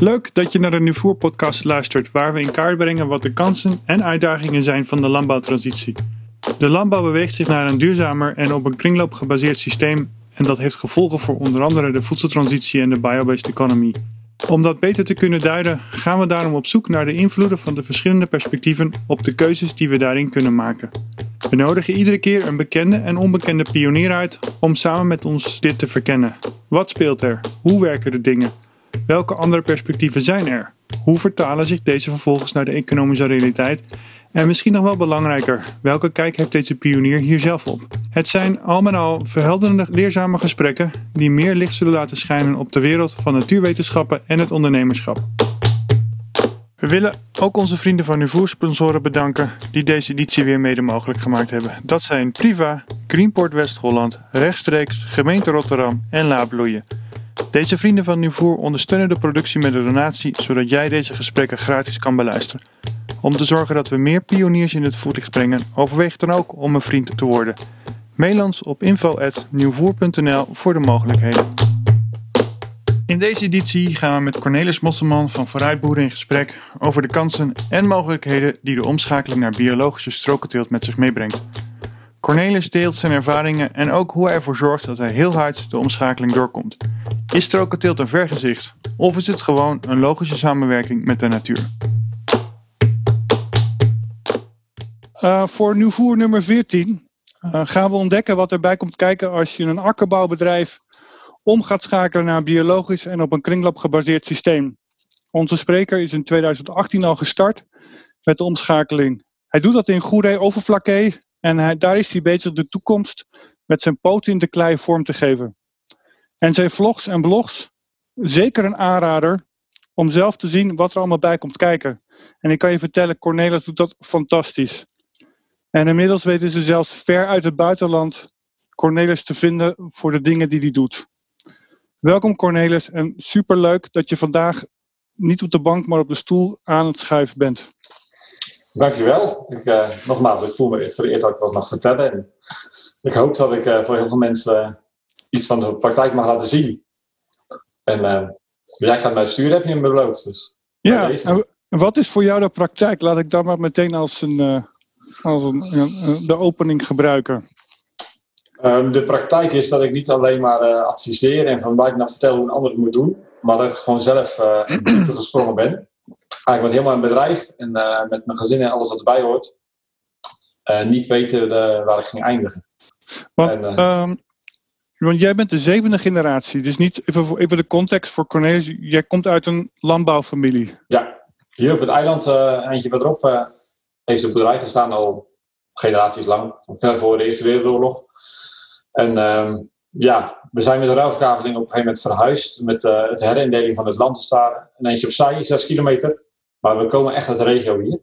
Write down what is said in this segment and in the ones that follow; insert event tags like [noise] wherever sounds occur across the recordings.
Leuk dat je naar de Nuvoer podcast luistert, waar we in kaart brengen wat de kansen en uitdagingen zijn van de landbouwtransitie. De landbouw beweegt zich naar een duurzamer en op een kringloop gebaseerd systeem en dat heeft gevolgen voor onder andere de voedseltransitie en de biobased economy. Om dat beter te kunnen duiden, gaan we daarom op zoek naar de invloeden van de verschillende perspectieven op de keuzes die we daarin kunnen maken. We nodigen iedere keer een bekende en onbekende pionier uit om samen met ons dit te verkennen. Wat speelt er? Hoe werken de dingen? Welke andere perspectieven zijn er? Hoe vertalen zich deze vervolgens naar de economische realiteit? En misschien nog wel belangrijker, welke kijk heeft deze pionier hier zelf op? Het zijn al met al verhelderende, leerzame gesprekken die meer licht zullen laten schijnen op de wereld van natuurwetenschappen en het ondernemerschap. We willen ook onze vrienden van uw sponsoren bedanken die deze editie weer mede mogelijk gemaakt hebben. Dat zijn Priva, Greenport West-Holland, Rechtstreeks, Gemeente Rotterdam en Laabloeien. Deze vrienden van Nuvoer ondersteunen de productie met een donatie, zodat jij deze gesprekken gratis kan beluisteren. Om te zorgen dat we meer pioniers in het voerlicht brengen, overweeg dan ook om een vriend te worden. Mail ons op info.nieuwvoer.nl voor de mogelijkheden. In deze editie gaan we met Cornelis Mosselman van Vooruitboeren in gesprek over de kansen en mogelijkheden die de omschakeling naar biologische strokenteelt met zich meebrengt. Cornelis deelt zijn ervaringen en ook hoe hij ervoor zorgt dat hij heel hard de omschakeling doorkomt. Is strokenteelt een vergezicht of is het gewoon een logische samenwerking met de natuur? Uh, voor nieuw voer nummer 14 uh, gaan we ontdekken wat erbij komt kijken als je een akkerbouwbedrijf om gaat schakelen naar een biologisch en op een kringloop gebaseerd systeem. Onze spreker is in 2018 al gestart met de omschakeling. Hij doet dat in Goeree Overflakkee en daar is hij bezig de toekomst met zijn poten in de klei vorm te geven. En zijn vlogs en blogs, zeker een aanrader om zelf te zien wat er allemaal bij komt kijken. En ik kan je vertellen, Cornelis doet dat fantastisch. En inmiddels weten ze zelfs ver uit het buitenland Cornelis te vinden voor de dingen die hij doet. Welkom Cornelis en superleuk dat je vandaag niet op de bank, maar op de stoel aan het schuiven bent. Dankjewel. Ik, uh, nogmaals, ik voel me vereerd dat ik wat mag vertellen. En ik hoop dat ik uh, voor heel veel mensen uh, iets van de praktijk mag laten zien. En jij gaat mij sturen, heb je me beloofd. Dus ja, en wat is voor jou de praktijk? Laat ik dat maar meteen als, een, als een, de opening gebruiken. Um, de praktijk is dat ik niet alleen maar adviseer en van buitenaf vertel hoe een ander het moet doen, maar dat ik gewoon zelf [clears throat] uh, gesprongen ben eigenlijk met helemaal een bedrijf en uh, met mijn gezin en alles wat erbij hoort, uh, niet weten de, waar ik ging eindigen. Want, en, uh, um, want jij bent de zevende generatie, dus niet even, even de context voor Cornelis. Jij komt uit een landbouwfamilie. Ja, hier op het eiland, eentje verderop, heeft het bedrijf gestaan al generaties lang, ver voor de Eerste Wereldoorlog. En ehm, ja, we zijn met de ruilverkaveling op een gegeven moment verhuisd met uh, het herindeling van het land te staren. Een eentje opzij, 6 kilometer. Maar we komen echt uit de regio hier.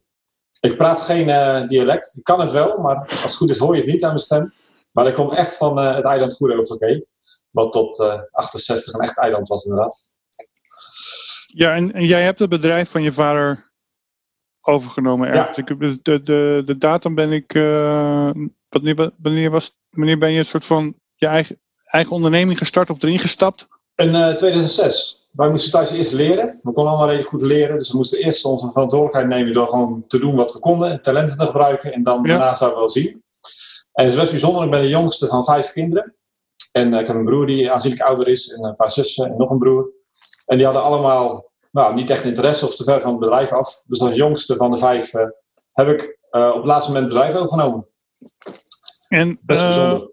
Ik praat geen uh, dialect. Ik kan het wel, maar als het goed is hoor je het niet aan mijn stem. Maar ik kom echt van uh, het eiland Goede Wat tot uh, 68 een echt eiland was inderdaad. Ja, en, en, jij hebt het bedrijf van je vader overgenomen ergens. Ja. Ik, de, de, de datum ben ik... wanneer, wanneer, was, wanneer ben je een soort van je eigen, eigen onderneming gestart of erin gestapt? In 2006 wij moesten thuis eerst leren. We konden allemaal redelijk goed leren. Dus we moesten eerst onze verantwoordelijkheid nemen door gewoon te doen wat we konden. Talenten te gebruiken. En dan daarna zouden we wel zien. En het is best bijzonder. Ik ben de jongste van vijf kinderen. En uh, ik heb een broer die aanzienlijk ouder is. En een paar zussen en nog een broer. En die hadden allemaal nou, niet echt interesse of te ver van het bedrijf af. Dus als jongste van de vijf uh, heb ik uh, op het laatste moment het bedrijf overgenomen. En, best bijzonder.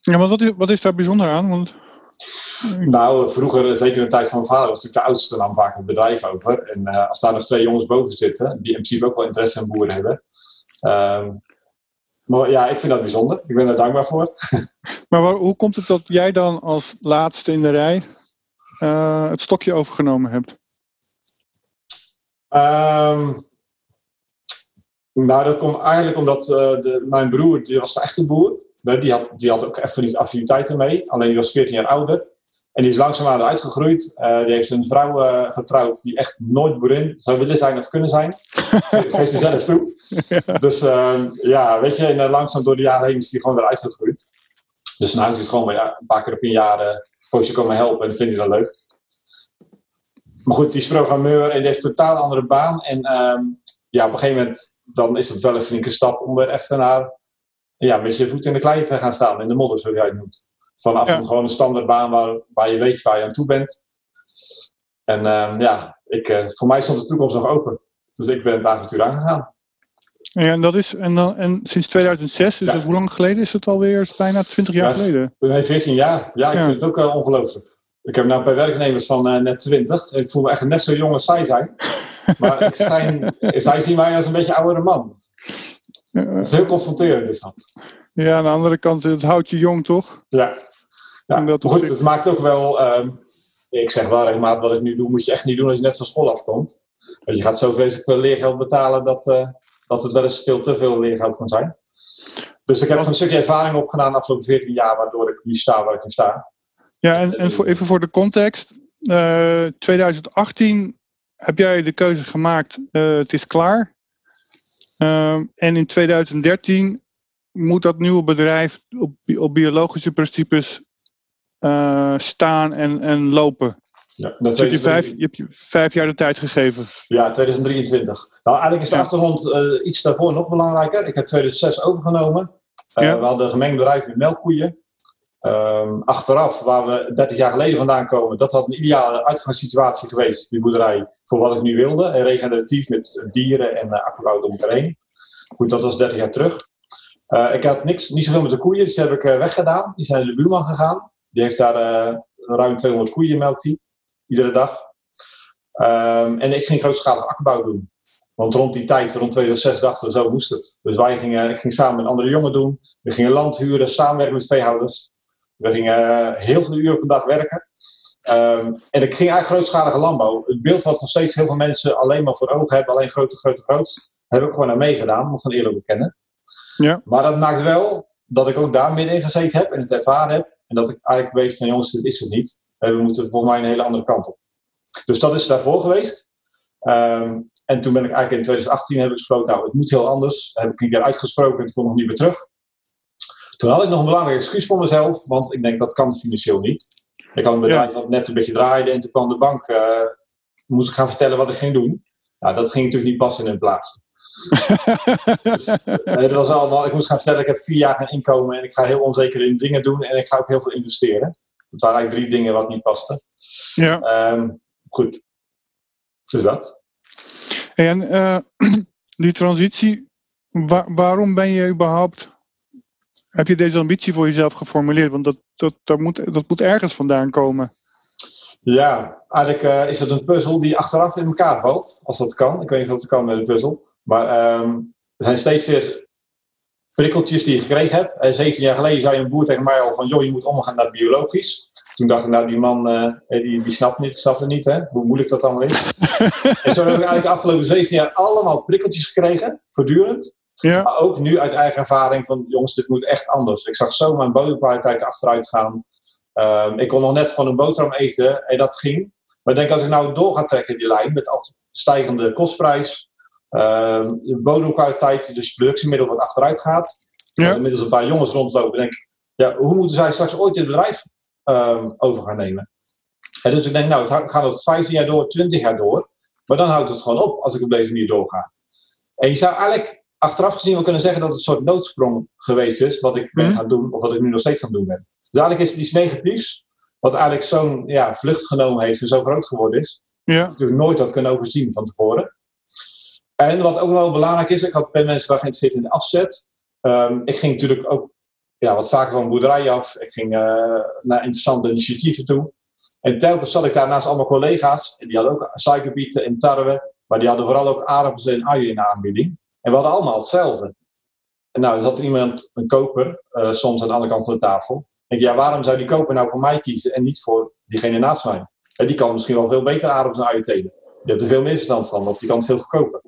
Ja, maar wat is, wat is daar bijzonder aan? Want nou, vroeger, zeker in de tijd van mijn vader, was ik de oudste, nam vaak het bedrijf over. En uh, als daar nog twee jongens boven zitten, die in principe ook wel interesse in boeren hebben. Um, maar ja, ik vind dat bijzonder. Ik ben daar dankbaar voor. [laughs] Maar waar, hoe komt het dat jij dan als laatste in de rij uh, het stokje overgenomen hebt? Um, nou, dat komt eigenlijk omdat uh, de, mijn broer, die was de echte boer. Die had, die had ook even niet affiniteiten mee. Alleen die was 14 jaar ouder. En die is langzaamaan uitgegroeid. Uh, die heeft een vrouw uh, getrouwd die echt nooit boerin zou willen zijn of kunnen zijn. [laughs] geeft ze zelf toe. Dus uh, ja, weet je, en uh, langzaam door de jaren heen is die gewoon eruit gegroeid. Dus nu is gewoon ja, een paar keer op een jaar uh, poosje komen helpen en vind je dat leuk. maar goed, die is programmeur en die heeft een totaal andere baan. En ehm, ja, op een gegeven moment dan is het wel een flinke stap om weer even naar, ja, met je voet in de klei te gaan staan, in de modder, zoals jij het noemt. Vanaf Ja. een gewoon een standaardbaan waar, waar je weet waar je aan toe bent. En ehm, ja, ik, eh, voor mij stond de toekomst nog open. Dus ik ben het avontuur aangegaan. Ja, en, dat is, en, dan, en sinds 2006, dus Ja. hoe lang geleden is het alweer? Bijna 20 jaar Ja, geleden. Nee, 14 jaar. Ja, ik vind het ook eh, ongelooflijk. Ik heb nou bij werknemers van eh, net 20. Ik voel me echt net zo jong als zij zijn. [laughs] Maar ik zijn, zij zien mij als een beetje oudere man. Dat is heel confronterend, is dat. Ja, aan de andere kant, het houdt je jong, toch? Ja. ja. En dat maar goed, het maakt ook wel... ehm, ik zeg wel regelmatig, wat ik nu doe, moet je echt niet doen als je net van school afkomt. Want je gaat zo vreselijk veel leergeld betalen dat, eh, dat het wel eens veel te veel leergeld kan zijn. Dus ik heb een stukje ervaring opgedaan de afgelopen 14 jaar, waardoor ik nu sta waar ik nu sta. Ja, en, en voor, even voor de context. eh 2018 heb jij de keuze gemaakt, eh, het is klaar. Ehm, en in 2013 moet dat nieuwe bedrijf op, op biologische principes eh, staan en, en lopen. Ja, dat Dus je, hebt je, vijf, 2023. je hebt je vijf jaar de tijd gegeven. Ja, 2023. Nou, eigenlijk is de Ja. achtergrond eh, iets daarvoor nog belangrijker. Ik heb 2006 overgenomen. Eh, Ja. We hadden een gemengd bedrijf met melkkoeien. Ehm, achteraf, waar we 30 jaar geleden vandaan komen, dat had een ideale uitgangssituatie geweest, die boerderij, voor wat ik nu wilde. En regeneratief met dieren en uh, akkerbouw om elkaar heen. Goed, dat was 30 jaar terug. Eh, ik had niks, niet zoveel met de koeien, dus die heb ik eh, weggedaan. Die zijn naar de buurman gegaan. Die heeft daar eh, ruim 200 koeien melkt hij, iedere dag. Ehm, en ik ging grootschalig akkerbouw doen. Want rond die tijd, rond 2006, dachten we zo moest het. Dus wij gingen, ik ging samen met andere jongen doen. We gingen land huren, samenwerken met veehouders. We gingen heel veel uren per dag werken. Ehm, en ik ging eigenlijk grootschalige landbouw. Het beeld wat nog steeds heel veel mensen alleen maar voor ogen hebben, alleen grote, grote, groot, heb ik gewoon aan meegedaan, moet ik gewoon eerlijk bekennen. Ja. Maar dat maakt wel dat ik ook daar middenin gezeten heb en het ervaren heb. En dat ik eigenlijk weet van jongens, dit is het niet. En we moeten volgens mij een hele andere kant op. Dus dat is daarvoor geweest. Ehm, en toen ben ik eigenlijk in 2018 heb ik gesproken, nou het moet heel anders. Heb ik een keer uitgesproken en toen kwam ik nog niet meer terug. Toen had ik nog een belangrijk excuus voor mezelf, want ik denk dat kan financieel niet. Ik had een bedrijf wat net een beetje draaide en toen kwam de bank, eh, moest ik gaan vertellen wat ik ging doen. Nou, dat ging natuurlijk niet passen in een plaats. [laughs] het was allemaal, ik moest gaan vertellen, ik heb vier jaar geen inkomen en ik ga heel onzeker in dingen doen en ik ga ook heel veel investeren. Dat waren eigenlijk drie dingen wat niet pasten. Ja. Ehm, goed. Dus dat. En eh, [clears throat] die transitie, wa- waarom ben je überhaupt. Heb je deze ambitie voor jezelf geformuleerd? Want dat, dat, dat, moet, dat moet ergens vandaan komen. Ja, eigenlijk eh, is het een puzzel die achteraf in elkaar valt, als dat kan. Ik weet niet of dat kan met een puzzel. Maar ehm, er zijn steeds weer prikkeltjes die je gekregen hebt. Eh, 17 jaar geleden zei een boer tegen mij al van, joh, je moet omgaan naar biologisch. Toen dacht ik, nou, die man, eh, die, die snapt, niet, snapt het niet, hè? hoe moeilijk dat allemaal is. [laughs] en zo heb ik eigenlijk de afgelopen 17 jaar allemaal prikkeltjes gekregen, voortdurend. Ja, Maar ook nu uit eigen ervaring van, jongens, dit moet echt anders. Ik zag zo mijn bodemkwaliteit achteruit gaan. Ehm, ik kon nog net gewoon een boterham eten en dat ging. Maar ik denk, als ik nou door ga trekken die lijn met stijgende kostprijs, de bodemkwaliteit, dus productiemiddel wat achteruit gaat. Ja. Inmiddels een paar jongens rondlopen, denk ik, ja, hoe moeten zij straks ooit dit bedrijf ehm, over gaan nemen? En dus ik denk, nou, het gaat nog 15 jaar door, 20 jaar door. Maar dan houdt het gewoon op als ik op deze manier doorga. En je zou eigenlijk achteraf gezien wel kunnen zeggen dat het een soort noodsprong geweest is, wat ik ben Mhm. gaan doen, of wat ik nu nog steeds aan het doen ben. Dus eigenlijk is het iets negatiefs, wat eigenlijk zo'n ja, vlucht genomen heeft en zo groot geworden is. ja, Natuurlijk nooit had kunnen overzien van tevoren. En wat ook wel belangrijk is, ik had mensen waar geïnteresseerd in de afzet. Ehm, ik ging natuurlijk ook ja, wat vaker van boerderij af. Ik ging eh, naar interessante initiatieven toe. En telkens zat ik daar naast allemaal collega's. En die hadden ook suikerbieten en tarwe. Maar die hadden vooral ook aardappels en uien in de aanbieding. En we hadden allemaal hetzelfde. En nou, er zat iemand, een koper, eh, soms aan de andere kant van de tafel. Ik denk, ja, waarom zou die koper nou voor mij kiezen en niet voor diegene naast mij? Die kan misschien wel veel beter aardappels en uien telen. Die hebt er veel meer verstand van, of die kan het veel goedkoper.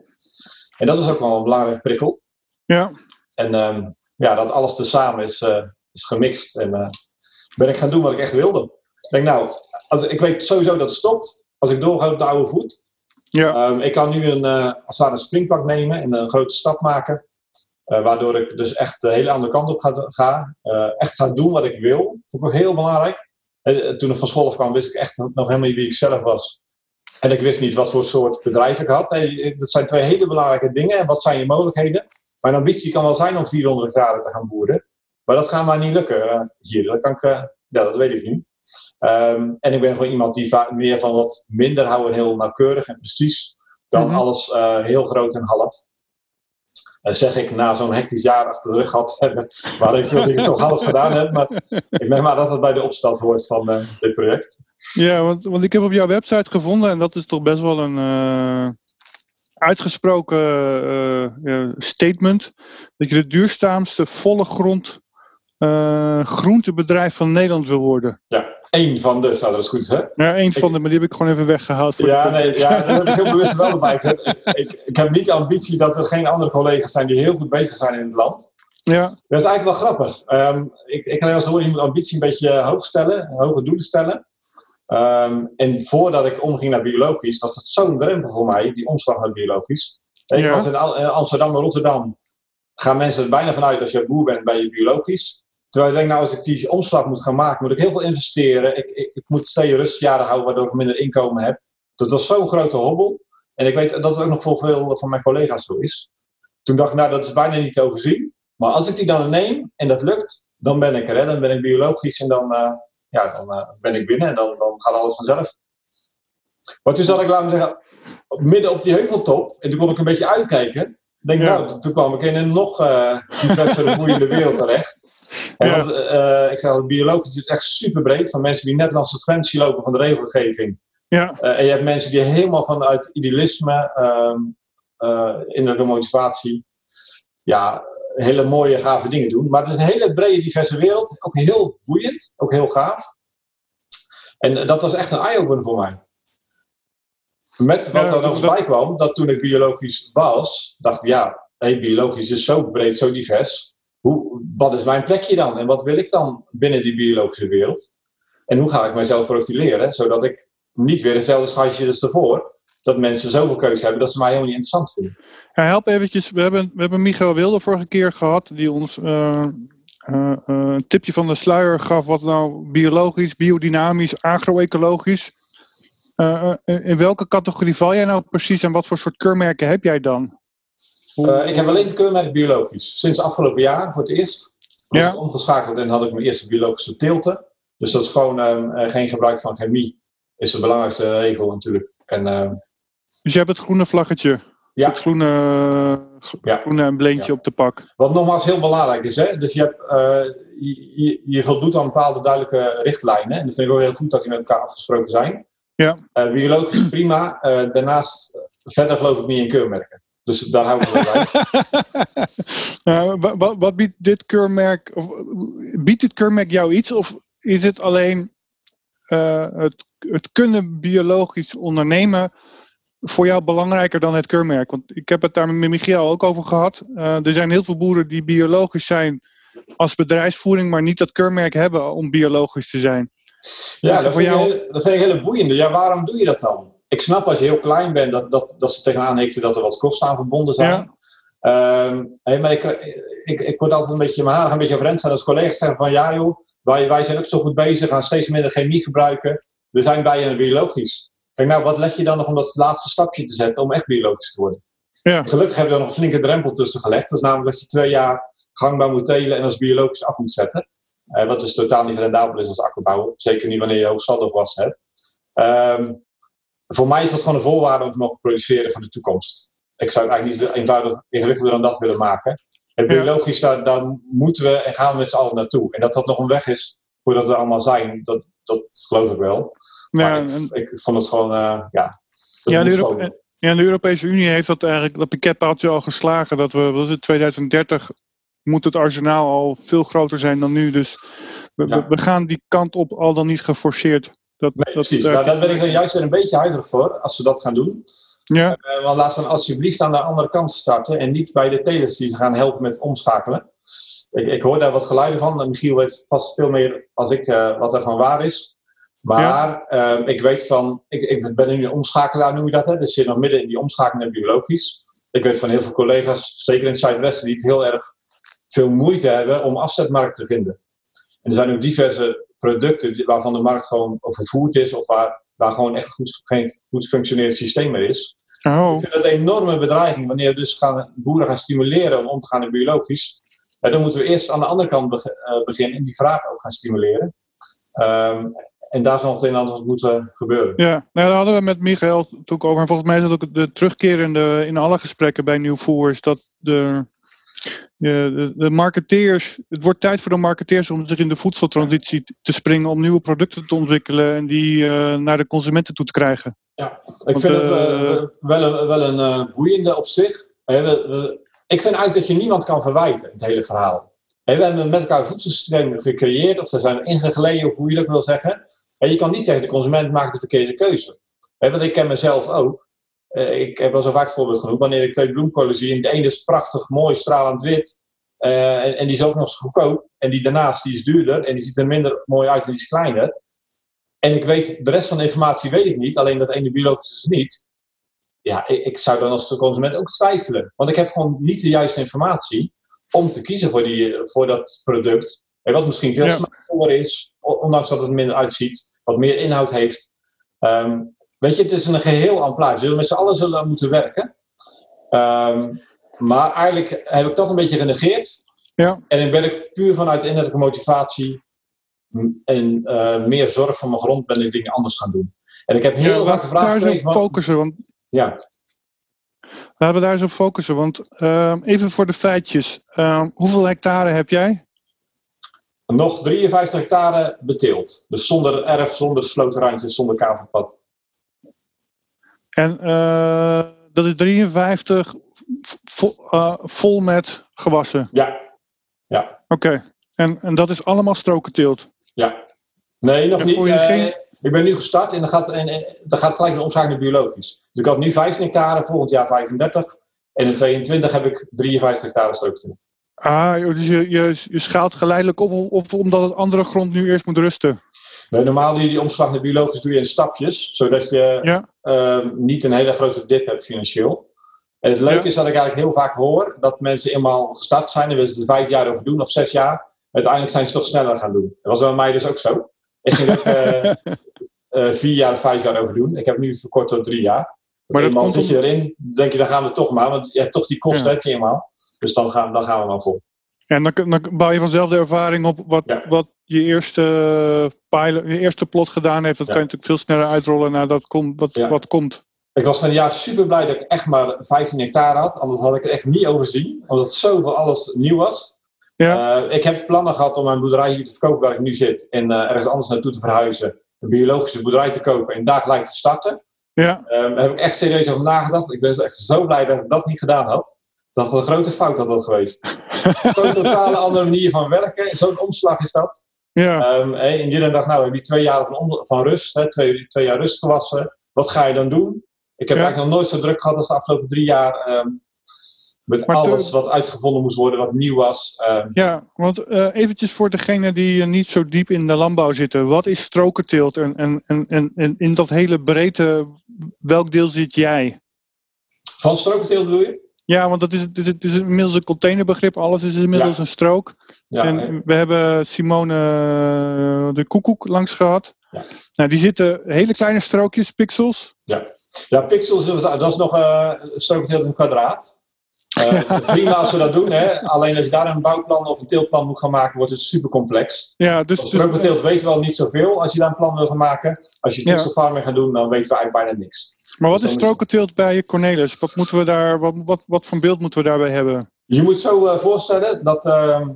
En dat is ook wel een belangrijke prikkel. ja. En ehm, ja, dat alles tezamen is, eh, is gemixt. En eh, ben ik gaan doen wat ik echt wilde. Ik denk, nou, als, ik weet sowieso dat het stopt. Als ik doorga op de oude voet. Ja. Ehm, ik kan nu een, eh, als het een springpak nemen en een grote stap maken. Waardoor ik dus echt de hele andere kant op ga. ga echt ga doen wat ik wil. Dat vond ik ook heel belangrijk. Toen ik van school kwam, wist ik echt nog helemaal niet wie ik zelf was. En ik wist niet wat voor soort bedrijf ik had. Hey, dat zijn twee hele belangrijke dingen. En wat zijn je mogelijkheden? Mijn ambitie kan wel zijn om 400 hectare te gaan boeren. Maar dat gaat maar niet lukken uh, hier. Dat, kan ik, uh, ja, dat weet ik niet. Um, en ik ben gewoon iemand die meer van wat minder houden, heel nauwkeurig en precies, dan mm -hmm. alles uh, heel groot en half. Uh, zeg ik na zo'n hectisch jaar achter de rug had hebben, waar ik veel dingen toch half gedaan heb. Maar ik merk maar dat het bij de opstart hoort van uh, dit project. Ja, want, want ik heb op jouw website gevonden, en dat is toch best wel een uh, uitgesproken statement, dat je de duurzaamste volle grond groentebedrijf van Nederland wil worden. Ja. Eén van de, zou dat goed hè? Ja, één van de, maar die heb ik gewoon even weggehaald. Voor ja, nee, ja, dat heb ik heel bewust wel erbij. Ik, ik, ik, heb niet de ambitie dat er geen andere collega's zijn die heel goed bezig zijn in het land. Ja. Dat is eigenlijk wel grappig. Um, ik, ik kan eens horen, je moet ambitie een beetje hoog stellen, hoge doelen stellen. Um, en voordat ik omging naar biologisch, was het zo'n drempel voor mij, die omslag naar biologisch. Ik was in Amsterdam en Rotterdam, gaan mensen er bijna vanuit als je boer bent, ben je biologisch. Terwijl ik denk, nou, als ik die omslag moet gaan maken, moet ik heel veel investeren. Ik, ik, ik moet steeds rustjaren houden, waardoor ik minder inkomen heb. Dat was zo'n grote hobbel. En ik weet dat het ook nog voor veel van mijn collega's zo is. Toen dacht ik, nou, dat is bijna niet te overzien. Maar als ik die dan neem en dat lukt, dan ben ik er. Dan ben ik biologisch en dan, uh, ja, dan uh, ben ik binnen en dan, dan gaat alles vanzelf. Maar toen zat ik, laten we zeggen, midden op die heuveltop. En toen kon ik een beetje uitkijken. Denk, ja. nou, toen kwam ik in een nog uh, diversere, [laughs] boeiende wereld terecht. Ja. Want, uh, ik zeg, biologisch is echt super breed. Van mensen die net langs het grensje lopen van de regelgeving. Ja. Uh, en je hebt mensen die helemaal vanuit idealisme, um, uh, innerlijke motivatie, ja, hele mooie, gave dingen doen. Maar het is een hele brede, diverse wereld. Ook heel boeiend, ook heel gaaf. En dat was echt een eye-opener voor mij. Met wat ja, er nog eens bij kwam, dat toen ik biologisch was, dacht ik, ja, hey, biologisch is zo breed, zo divers hoe, wat is mijn plekje dan? En wat wil ik dan binnen die biologische wereld? En hoe ga ik mijzelf profileren, zodat ik niet weer hetzelfde schatje als ervoor, dat mensen zoveel keuze hebben dat ze mij helemaal niet interessant vinden. Ja, help eventjes, we hebben, we hebben Michael Wilde vorige keer gehad, die ons uh, uh, een tipje van de sluier gaf, wat nou biologisch, biodynamisch, agroecologisch. In welke categorie val jij nou precies en wat voor soort keurmerken heb jij dan? Uh, ik heb alleen de keurmerk biologisch. Sinds afgelopen jaar voor het eerst. Ja. ik omgeschakeld en had ik mijn eerste biologische teelten. Dus dat is gewoon uh, geen gebruik van chemie. Is de belangrijkste regel natuurlijk. En, uh, dus je hebt het groene vlaggetje. Ja. Het groene, ja. groene embleempje ja. op de pak. Wat nogmaals heel belangrijk is. Hè? Dus je, hebt, je, je voldoet aan bepaalde duidelijke richtlijnen. En dat vind ik ook heel goed dat die met elkaar afgesproken zijn. Ja. biologisch prima. daarnaast, verder geloof ik niet in keurmerken. Dus daar hou ik wel bij. [laughs] uh, wat, wat, biedt dit keurmerk, of biedt dit keurmerk jou iets? Of is het alleen uh, het, het kunnen biologisch ondernemen voor jou belangrijker dan het keurmerk? Want ik heb het daar met Michiel ook over gehad. Uh, er zijn heel veel boeren die biologisch zijn als bedrijfsvoering, maar niet dat keurmerk hebben om biologisch te zijn. Ja, dat vind, jou... heel, dat vind ik heel boeiend. Ja, waarom doe je dat dan? Ik snap als je heel klein bent dat, dat, dat ze tegenaan hekten dat er wat kosten aan verbonden zijn. Ja. Um, hey, maar ik, ik, ik word altijd een beetje mijn haar een beetje overeind staan als collega's zeggen van ja joh, wij, wij zijn ook zo goed bezig, gaan steeds minder chemie gebruiken. We zijn bij je biologisch. Kijk nou, wat leg je dan nog om dat laatste stapje te zetten om echt biologisch te worden? Ja. Gelukkig hebben we er nog een flinke drempel tussen gelegd. Dat is namelijk dat je twee jaar gangbaar moet telen en als biologisch af moet zetten. Uh, wat dus totaal niet rendabel is als akkerbouwer. Zeker niet wanneer je hoog saldo hebt. Um, voor mij is dat gewoon een voorwaarde om te mogen produceren voor de toekomst. Ik zou het eigenlijk niet eenvoudig ingewikkelder dan dat willen maken. En biologisch, daar, daar moeten we en gaan we met z'n allen naartoe. En dat dat nog een weg is voordat we allemaal zijn, dat, dat geloof ik wel. Maar ja, ik, ik, vond het gewoon, uh, ja. Ja de, ja, de Europese Unie heeft dat eigenlijk, dat pakketpaaltje al geslagen. Dat we, wat is het, 2030 moet het arsenaal al veel groter zijn dan nu. Dus we, ja. we gaan die kant op al dan niet geforceerd. Dat, nee, dat, precies. Nou, daar ben ik dan juist weer een beetje huiverig voor, als ze dat gaan doen. Ja. Uh, want laat ze dan alsjeblieft aan de andere kant starten en niet bij de telers die ze gaan helpen met omschakelen. Ik, ik hoor daar wat geluiden van. Michiel weet vast veel meer als ik uh, wat ervan waar is. Maar ja. uh, ik weet van, ik, ik ben nu een omschakelaar, noem je dat. Hè? Dus zit nog midden in die omschakeling biologisch. Ik weet van heel veel collega's, zeker in het Zuidwesten, die het heel erg veel moeite hebben om afzetmarkt te vinden. En er zijn ook diverse producten waarvan de markt gewoon vervoerd is of waar waar gewoon echt goed, geen goed functionerend systeem meer is. Oh. Ik vind dat een enorme bedreiging wanneer we dus gaan, boeren gaan stimuleren om om te gaan in biologisch. Ja, dan moeten we eerst aan de andere kant eh, beginnen en die vraag ook gaan stimuleren. Ehm, en daar zal het een en ander moeten gebeuren. Ja, nou, daar hadden we met Michael toen over. En volgens mij is dat ook de terugkerende in alle gesprekken bij Nieuwvoer. Is dat de, de, de, marketeers. Het wordt tijd voor de marketeers om zich in de voedseltransitie te springen. Om nieuwe producten te ontwikkelen en die eh, naar de consumenten toe te krijgen. Ik Want, vind het eh, eh, wel een, wel een boeiende op zich. We- we- ik vind eigenlijk dat je niemand kan verwijten, het hele verhaal. We hebben met elkaar een voedselsysteem gecreëerd, of ze zijn ingegleden, of hoe je dat wil zeggen. En je kan niet zeggen, de consument maakt de verkeerde keuze. Hè, want ik ken mezelf ook. Eh, ik heb wel zo vaak het voorbeeld genoemd. Wanneer ik twee bloemkolen zie, en de ene is prachtig, mooi, stralend wit. eh, en, en die is ook nog eens goedkoop. En die daarnaast die is duurder en die ziet er minder mooi uit en die is kleiner. En ik weet, de rest van de informatie weet ik niet, alleen dat ene biologisch is niet. Ja, ik, ik zou dan als consument ook twijfelen. Want ik heb gewoon niet de juiste informatie om te kiezen voor, die, voor dat product. En wat misschien veel Ja. smaakvoller is, ondanks dat het er minder uitziet, wat meer inhoud heeft. Ehm, weet je, het is een geheel aan plaats. We zullen met z'n allen zullen moeten werken. Ehm, maar eigenlijk heb ik dat een beetje genegeerd. Ja. En ik ben ik puur vanuit innerlijke motivatie en eh, meer zorg voor mijn grond ben ik dingen anders gaan doen. En ik heb heel Ja, vaak de laten we vraag daar eens op focussen. Want, Ja, laten we daar eens op focussen. Want ehm, even voor de feitjes. Ehm, hoeveel hectare heb jij? nog 53 hectare beteeld. Dus zonder erf, zonder slotenrandjes, zonder kavelpad. En eh, dat is 53 vo- eh, vol met gewassen. Ja, Oké. En, en dat is allemaal strokenteelt. ja. Nee, nog En niet. Eh, geen- Ik ben nu gestart en dan gaat, en, en, dan gaat gelijk de omschakeling biologisch. Dus ik had nu 15 hectare, volgend jaar 35. En in 22 heb ik 53 hectare strookteelt. Ah, dus je, je, je schaalt geleidelijk op, of omdat het andere grond nu eerst moet rusten. Nee, normaal doe je die omslag naar biologisch doe je in stapjes, zodat je Ja. ehm, niet een hele grote dip hebt financieel. En het leuke Ja. is dat ik eigenlijk heel vaak hoor dat mensen eenmaal gestart zijn en willen ze er vijf jaar over doen of zes jaar. Uiteindelijk zijn ze toch sneller gaan doen. Dat was bij mij dus ook zo. Ik ging er eh, [laughs] eh, vier jaar of vijf jaar over doen. Ik heb nu verkort tot drie jaar. Maar eenmaal komt zit je erin, dan denk je dan gaan we toch maar. Want ja, toch die kosten Ja. heb je eenmaal. Dus dan gaan, dan gaan we maar vol. En dan, dan bouw je vanzelf de ervaring op wat, Ja. wat je eerste, pilot, je eerste plot gedaan heeft. Dat Ja. kan je natuurlijk veel sneller uitrollen naar dat komt, wat, Ja. wat komt. Ik was van een jaar super blij dat ik echt maar 15 hectare had. Anders had ik er echt niet overzien. Omdat zoveel alles nieuw was. Ja. Eh, ik heb plannen gehad om mijn boerderij hier te verkopen waar ik nu zit. En eh, ergens anders naartoe te verhuizen. Een biologische boerderij te kopen en daar gelijk te starten. Ja, Ehm, daar heb ik echt serieus over nagedacht. Ik ben echt zo blij dat ik dat niet gedaan had. Dat het een grote fout had dat geweest. [laughs] Zo'n totale andere manier van werken. Zo'n omslag is dat. Ja. Hè, en iedereen dacht, nou heb je twee jaar van, van rust. Hè, twee, twee jaar rust gewassen. Wat ga je dan doen? Ik heb Ja. eigenlijk nog nooit zo druk gehad als de afgelopen drie jaar. ehm, met Maar alles te- wat uitgevonden moest worden, wat nieuw was. Ehm, ja want eh, eventjes voor degenen die eh, niet zo diep in de landbouw zitten. Wat is strokenteelt? En, en, en, en, in dat hele breedte, welk deel zit jij? van strookteelt bedoel je? Ja, want dat is, het is, het is inmiddels een containerbegrip. Alles is inmiddels een strook. Ja, en we hebben Simone eh, de Koekoek langs gehad. Ja. Nou, die zitten hele kleine strookjes, pixels. ja, pixels, dat is nog eh strookteelt in een kwadraat. Eh, prima als we dat doen, hè? alleen als je daar een bouwplan of een teeltplan moet gaan maken, wordt het super complex. Ja, dus, dus- strookteelt weten we al niet zoveel als je daar een plan wil gaan maken. Als je Ja. pixelfarming gaat doen, dan weten we eigenlijk bijna niks. maar wat dus is strokenteelt bij Cornelis? Wat, moeten we daar, wat, wat, wat voor beeld moeten we daarbij hebben? Je moet zo eh, voorstellen dat ehm,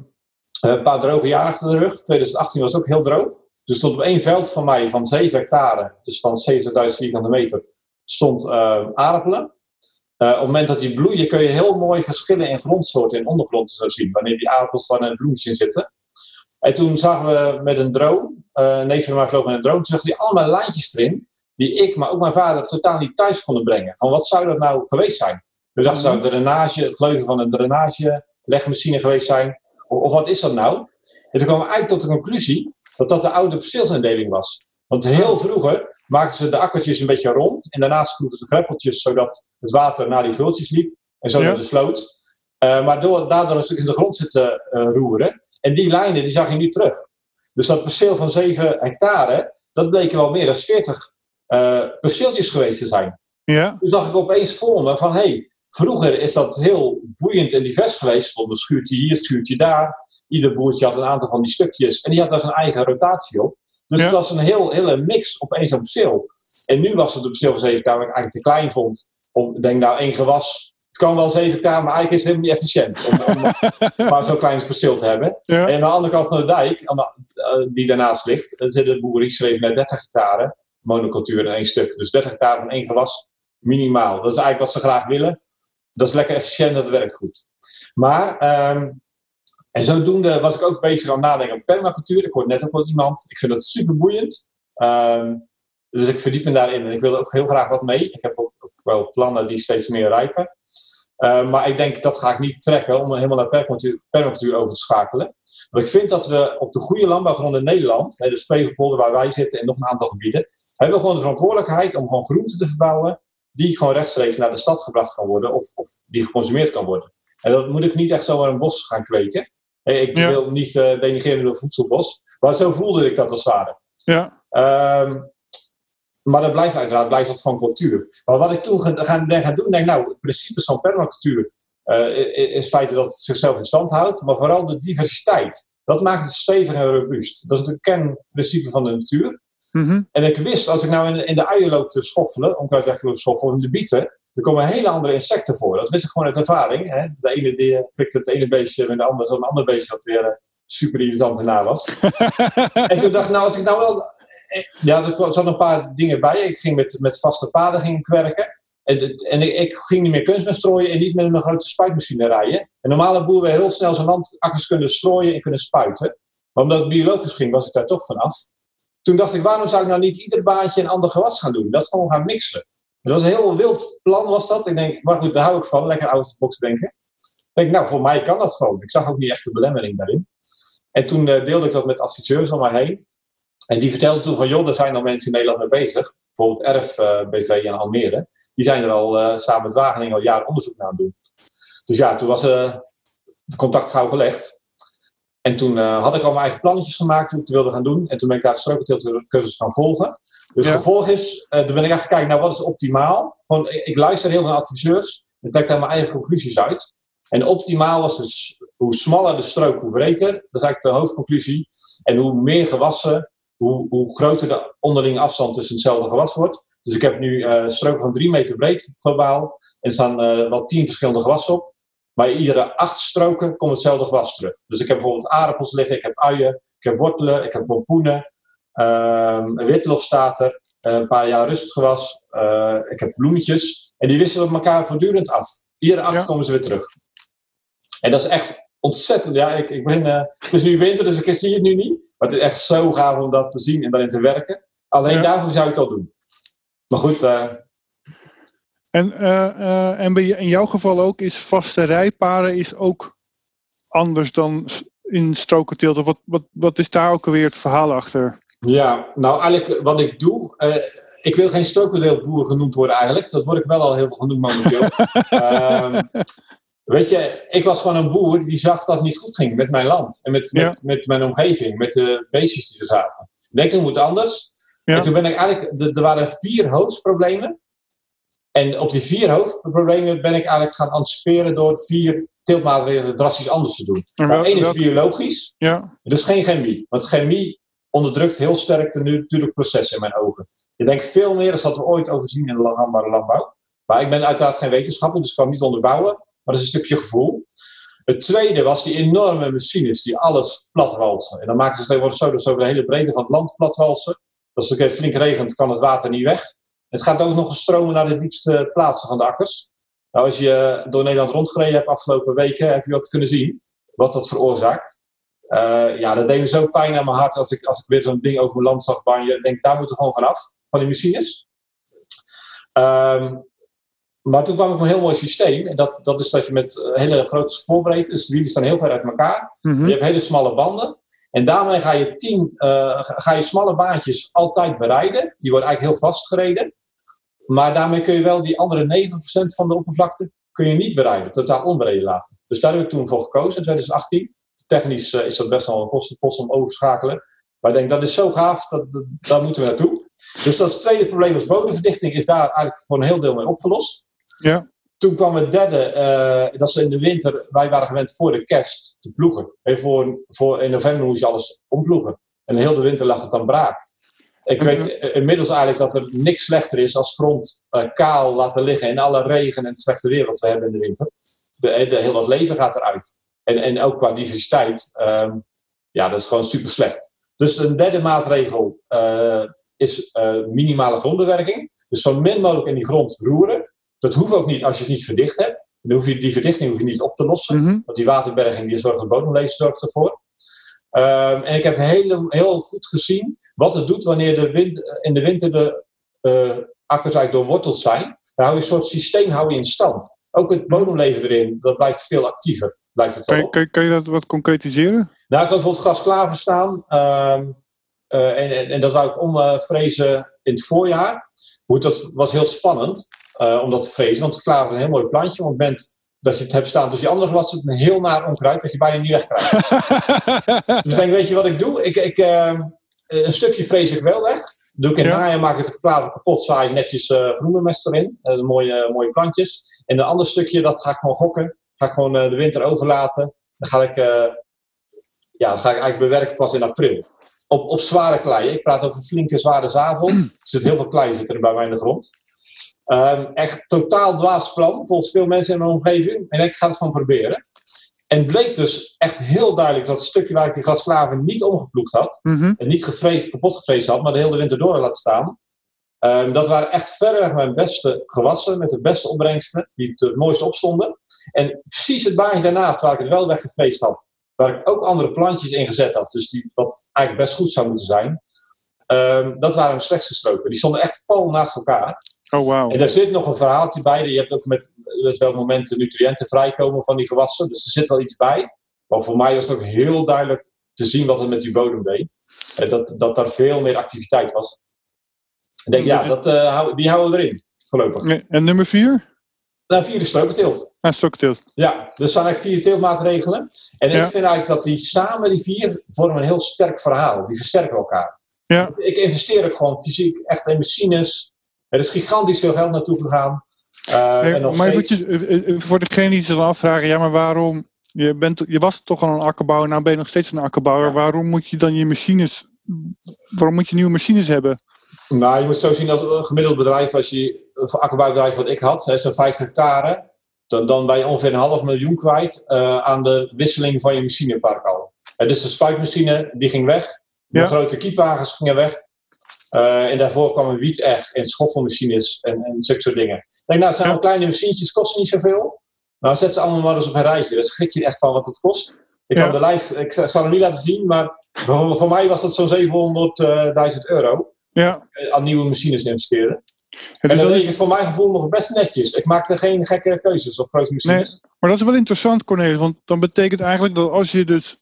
een paar droge jaren achter de rug. 2018 was ook heel droog. Dus stond op één veld van mij van 7 hectare, dus van 70.000 vierkante meter, stond eh, aardappelen. Eh, op het moment dat die bloeien kun je heel mooi verschillen in grondsoorten en ondergrond zo zien. Wanneer die aardappels waar een bloemetjes in zitten. En toen zagen we met een drone, eh een neef van mij vloog met een drone, toen zag hij allemaal lijntjes erin. Die ik, maar ook mijn vader totaal niet thuis konden brengen. Van wat zou dat nou geweest zijn? We dachten, zou het drainage, het gleuven van een drainagelegmachine geweest zijn? Of, of wat is dat nou? En toen kwamen we eigenlijk tot de conclusie dat dat de oude perceelsindeling was. Want heel vroeger maakten ze de akkertjes een beetje rond. En daarna schroeven ze greppeltjes zodat het water naar die vultjes liep. En zo Ja. naar de sloot. Eh, maar door, daardoor een stuk in de grond zitten eh, roeren. En die lijnen die zag je nu terug. Dus dat perceel van 7 hectare, dat bleken wel meer dan 40 uh, perceeltjes geweest te zijn. Ja. Toen zag ik opeens voor me van, hé, hey, vroeger is dat heel boeiend en divers geweest. Van een schuurtje hier, schuurtje daar. Ieder boertje had een aantal van die stukjes. En die had daar zijn eigen rotatie op. Dus Ja. het was een heel, hele mix opeens op perceel. En nu was het op perceel van 7 hectare wat ik eigenlijk te klein vond. Om, ik denk nou, één gewas. Het kan wel 7 hectare, maar eigenlijk is het helemaal niet efficiënt. Om, om [laughs] maar zo'n klein perceel te hebben. Ja. En aan de andere kant van de dijk, eh, die daarnaast ligt, er zitten boeren die schreven naar 30 hectare monocultuur in één stuk. Dus 30 hectare van één gewas, minimaal. Dat is eigenlijk wat ze graag willen. Dat is lekker efficiënt, dat werkt goed. Maar, ehm, en zodoende was ik ook bezig aan nadenken over permacultuur. Ik hoorde net ook wel iemand. Ik vind dat super boeiend. Ehm, dus ik verdiep me daarin en ik wil ook heel graag wat mee. Ik heb ook, wel plannen die steeds meer rijpen. Eh, maar ik denk dat ga ik niet trekken om helemaal naar permacultuur, permacultuur over te schakelen. Want ik vind dat we op de goede landbouwgronden in Nederland, hè, dus Flevopolder waar wij zitten en nog een aantal gebieden, hebben we gewoon de verantwoordelijkheid om gewoon groenten te verbouwen die gewoon rechtstreeks naar de stad gebracht kan worden of, of die geconsumeerd kan worden. En dat moet ik niet echt zomaar een bos gaan kweken. Ik Ja. wil niet eh denigreren door voedselbos, maar zo voelde ik dat als het ware. Ja. Ehm, maar dat blijft uiteraard blijft dat gewoon cultuur. Maar wat ik toen ga- gaan, ben gaan doen, denk nou, het principe van permacultuur i- is het feit dat het zichzelf in stand houdt, maar vooral de diversiteit. Dat maakt het stevig en robuust. Dat is het kernprincipe van de natuur. Mhm. En ik wist, als ik nou in, in de uien loop te schoffelen, loop te schoffelen, in de bieten, er komen hele andere insecten voor. Dat wist ik gewoon uit ervaring. Hè? De ene die eh, prikt het ene beestje met de andere, zo'n ander beestje dat weer eh, super irritant erna was. [laughs] En toen dacht ik, nou, als ik nou wel. eh, Ja, er kwa- zat een paar dingen bij. Ik ging met, met vaste paden ging ik werken. En, en ik, ik ging niet meer kunstmest strooien en niet met een grote spuitmachine rijden. En normale boeren wil heel snel zijn landakkers kunnen strooien en kunnen spuiten. Maar omdat het biologisch ging, was ik daar toch van af. Toen dacht ik, waarom zou ik nou niet ieder baantje een ander gewas gaan doen? Dat gewoon gaan mixen. Dat was een heel wild plan, was dat. Ik denk, maar goed, daar hou ik van. Lekker out box denken. Ik denk, nou, voor mij kan dat gewoon. Ik zag ook niet echt de belemmering daarin. En toen eh, deelde ik dat met adviseurs om mij heen. En die vertelden toen van, joh, er zijn al mensen in Nederland mee bezig. Bijvoorbeeld RF eh, BV in Almere. Die zijn er al eh, samen met Wageningen al jaren onderzoek naar aan doen. Dus ja, toen was de contact gauw gelegd. En toen had ik al mijn eigen plannetjes gemaakt hoe ik het wilde gaan doen. En toen ben ik daar de strokenteeltcursus gaan volgen. Dus Ja. het gevolg is, eh toen ben ik echt kijken, nou wat is optimaal? Gewoon, ik, ik luister heel veel naar adviseurs. En trek daar mijn eigen conclusies uit. En optimaal was dus, hoe smaller de strook, hoe beter. Dat is eigenlijk de hoofdconclusie. En hoe meer gewassen, hoe, hoe groter de onderlinge afstand tussen hetzelfde gewas wordt. Dus ik heb nu eh stroken van 3 meter breed globaal. En er staan eh, wel 10 verschillende gewassen op. Bij iedere acht stroken komt hetzelfde gewas terug. Dus ik heb bijvoorbeeld aardappels liggen, ik heb uien, ik heb wortelen, ik heb pompoenen. Ehm, een witlof staat er, eh, een paar jaar rustgewas. eh, ik heb bloemetjes. En die wisselen elkaar voortdurend af. Iedere acht Ja. komen ze weer terug. En dat is echt ontzettend. Ja, ik, ik ben, eh, het is nu winter, dus ik zie het nu niet. Maar het is echt zo gaaf om dat te zien en daarin te werken. Alleen Ja. daarvoor zou ik het al doen. Maar goed, En, en bij, in jouw geval ook is vaste rijparen is ook anders dan in strokenteelt. Wat, wat, wat is daar ook alweer het verhaal achter? Ja, nou eigenlijk wat ik doe. eh, ik wil geen strokendeelboer genoemd worden eigenlijk. Dat word ik wel al heel veel genoemd momenteel. [laughs] Ehm, weet je, ik was gewoon een boer die zag dat het niet goed ging met mijn land. En met, Ja. met, met mijn omgeving, met de beestjes die er zaten. Ik denk, dat moet anders. Ja. En toen ben ik eigenlijk, er waren vier hoofdproblemen. En op die vier hoofdproblemen ben ik eigenlijk gaan anticiperen door vier teeltmaatregelen drastisch anders te doen. En Nou, Eén is biologisch. ja, Dus geen chemie. Want chemie onderdrukt heel sterk de natuurlijke processen in mijn ogen. Je denkt veel meer dan dat we ooit overzien in de landbouw. Maar ik ben uiteraard geen wetenschapper, dus ik kan het niet onderbouwen. Maar dat is een stukje gevoel. Het tweede was die enorme machines die alles platwalsen. En dan maken ze tegenwoordig zo dat ze over de hele breedte van het land platwalsen. Als het flink regent, kan het water niet weg. Het gaat ook nog stromen naar de diepste plaatsen van de akkers. Nou, als je door Nederland rondgereden hebt afgelopen weken, heb je wat kunnen zien. Wat dat veroorzaakt. Eh, ja, dat deed me zo pijn aan mijn hart als ik, als ik weer zo'n ding over mijn land zag banjen. Ik denk, daar moeten we gewoon vanaf, van die machines. Ehm, maar toen kwam ik op een heel mooi systeem. En dat, dat is dat je met eh, hele grote spoorbreedte, dus de wielen staan heel ver uit elkaar. mhm, Je hebt hele smalle banden. En daarmee ga je, tien, eh, ga ga je smalle baantjes altijd bereiden. Die worden eigenlijk heel vastgereden. Maar daarmee kun je wel die andere 9% van de oppervlakte kun je niet bereiden. Totaal onbereden laten. Dus daar heb ik toen voor gekozen in 2018. Technisch eh, is dat best wel een kostenpost om over te schakelen. Maar ik denk, dat is zo gaaf, dat, dat, daar moeten we naartoe. Dus dat is het tweede probleem was bodemverdichting, is daar eigenlijk voor een heel deel mee opgelost. Ja. Toen kwam het derde, eh, dat is in de winter, wij waren gewend voor de kerst te ploegen. En voor, voor, in november moest je alles omploegen. En heel de winter lag het dan braak. Ik Mhm. weet inmiddels eigenlijk dat er niks slechter is als grond eh, kaal laten liggen in alle regen en het slechte weer wat we hebben in de winter. De, de, heel dat leven gaat eruit. En, en ook qua diversiteit, ehm, ja, dat is gewoon super slecht. Dus een derde maatregel eh, is eh, minimale grondbewerking. Dus zo min mogelijk in die grond roeren. Dat hoeft ook niet als je het niet verdicht hebt. Dan hoef je, die verdichting hoef je niet op te lossen. Mhm. Want die waterberging die zorgt, de bodemlezen zorgt ervoor. Ehm, en ik heb heel, heel goed gezien wat het doet wanneer de wind, in de winter de eh, akkers eigenlijk doorworteld zijn. Dan hou je een soort systeem hou je in stand. Ook het bodemleven erin, dat blijft veel actiever. Blijkt het Kan, je- op. kan, je- kan je dat wat concretiseren? Nou, ik had bijvoorbeeld grasklaver staan. ehm, eh, en, en, en dat wou ik omvrezen in het voorjaar. Hoe dat was heel spannend eh, om dat te vrezen. Want het klaver is een heel mooi plantje. Op het moment dat je het hebt staan tussen die andere gewassen, is het een heel naar onkruid dat je bijna niet wegkrijgt. [laughs] Dus ik denk, weet je wat ik doe? Ik, ik, ehm, een stukje vrees ik wel weg. Doe ik in Ja. najaar, maak ik het klaver kapot, zaai ik netjes eh groenbemest erin. Mooie, mooie plantjes. En een ander stukje, dat ga ik gewoon gokken. Ga ik gewoon eh, de winter overlaten. Dan ga ik, eh, ja, dan ga ik eigenlijk bewerken pas in april. Op, op zware klei. Ik praat over flinke, zware zavel. Er zit heel veel klei zit er bij mij in de grond. Ehm, echt totaal dwaas plan, volgens veel mensen in mijn omgeving. En ik ga het gewoon proberen. En het bleek dus echt heel duidelijk dat het stukje waar ik die grasklaver niet omgeploegd had, Mhm. en niet gevreesd, kapot gevreesd had, maar de hele winter door laten staan. Ehm, dat waren echt verreweg mijn beste gewassen, met de beste opbrengsten, die het het mooiste opstonden. En precies het baantje daarnaast, waar ik het wel weggevreesd had, waar ik ook andere plantjes in gezet had, dus die, wat eigenlijk best goed zou moeten zijn, ehm, dat waren mijn slechtste stroken. Die stonden echt pal naast elkaar. Oh, wauw. En daar zit nog een verhaaltje bij. Je hebt ook met met welk moment de nutriënten vrijkomen van die gewassen. Dus er zit wel iets bij. Maar voor mij was het ook heel duidelijk te zien wat het met die bodem deed. En dat, dat daar veel meer activiteit was. Ik denk, ja, dat, eh, die houden we erin, voorlopig. En nummer vier? Nou, vierde strokenteelt. Ah, stokteelt. Ja, er zijn eigenlijk vier teeltmaatregelen. En ik Ja. vind eigenlijk dat die samen, die vier, vormen een heel sterk verhaal. Die versterken elkaar. Ja. Ik investeer ook gewoon fysiek echt in machines. Er is gigantisch veel geld naartoe gegaan. Eh, Nee, en nog maar steeds... eventjes, eh, eh, voor degene die zich dan afvragen, ja, maar waarom? Je, bent, je was toch al een akkerbouwer, nou ben je nog steeds een akkerbouwer. Ja. Waarom moet je dan je machines, waarom moet je nieuwe machines hebben? Nou, je moet zo zien dat een gemiddeld bedrijf, als je een akkerbouwbedrijf wat ik had, zo'n 50 hectare, dan, dan ben je ongeveer een half miljoen kwijt eh, aan de wisseling van je machinepark al. Eh, dus de spuitmachine, die ging weg. De Ja. grote kiepwagens gingen weg. Eh, en daarvoor kwamen wieteg en schoffelmachines en, en zulke soort dingen. Ik denk, nou, het zijn Ja. wel kleine machientjes, kosten niet zoveel. Nou, zet ze allemaal maar eens op een rijtje. Dan schrik je echt van wat het kost. Ik Ja. kan de lijst, ik zal hem niet laten zien, maar voor, voor mij was dat zo'n 700.000 euro Ja, aan nieuwe machines investeren. En dus dat is- voor mijn gevoel nog best netjes. Ik maakte geen gekke keuzes op grote machines. maar dat is wel interessant, Cornelis, want dan betekent eigenlijk dat als je dus,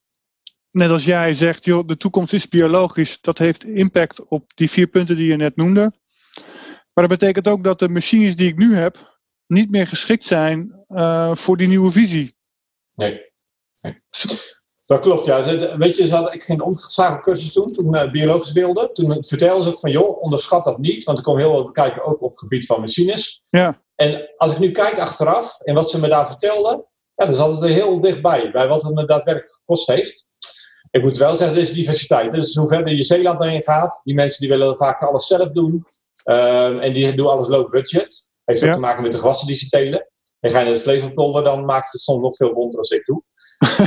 net als jij zegt, joh, de toekomst is biologisch, dat heeft impact op die vier punten die je net noemde. Maar dat betekent ook dat de machines die ik nu heb, niet meer geschikt zijn eh, voor die nieuwe visie. Nee. nee. Dat klopt, ja. Weet je, hadden, ik ging een omgeslagen cursus doen, toen ik biologisch wilde. Toen vertelden ze ook van, joh, onderschat dat niet. Want er komen heel wat kijken ook op het gebied van machines. Ja, En als ik nu kijk achteraf en wat ze me daar vertelden, ja, dan zat het er heel dichtbij, bij wat het me daadwerkelijk gekost heeft. Ik moet wel zeggen, er is diversiteit. Dus hoe verder je Zeeland heen gaat, die mensen die willen vaak alles zelf doen. Ehm, en die doen alles low budget. Heeft ook Ja. te maken met de gewassen die ze telen. En ga je naar het Flevopolder, dan maakt het soms nog veel bonter als ik doe.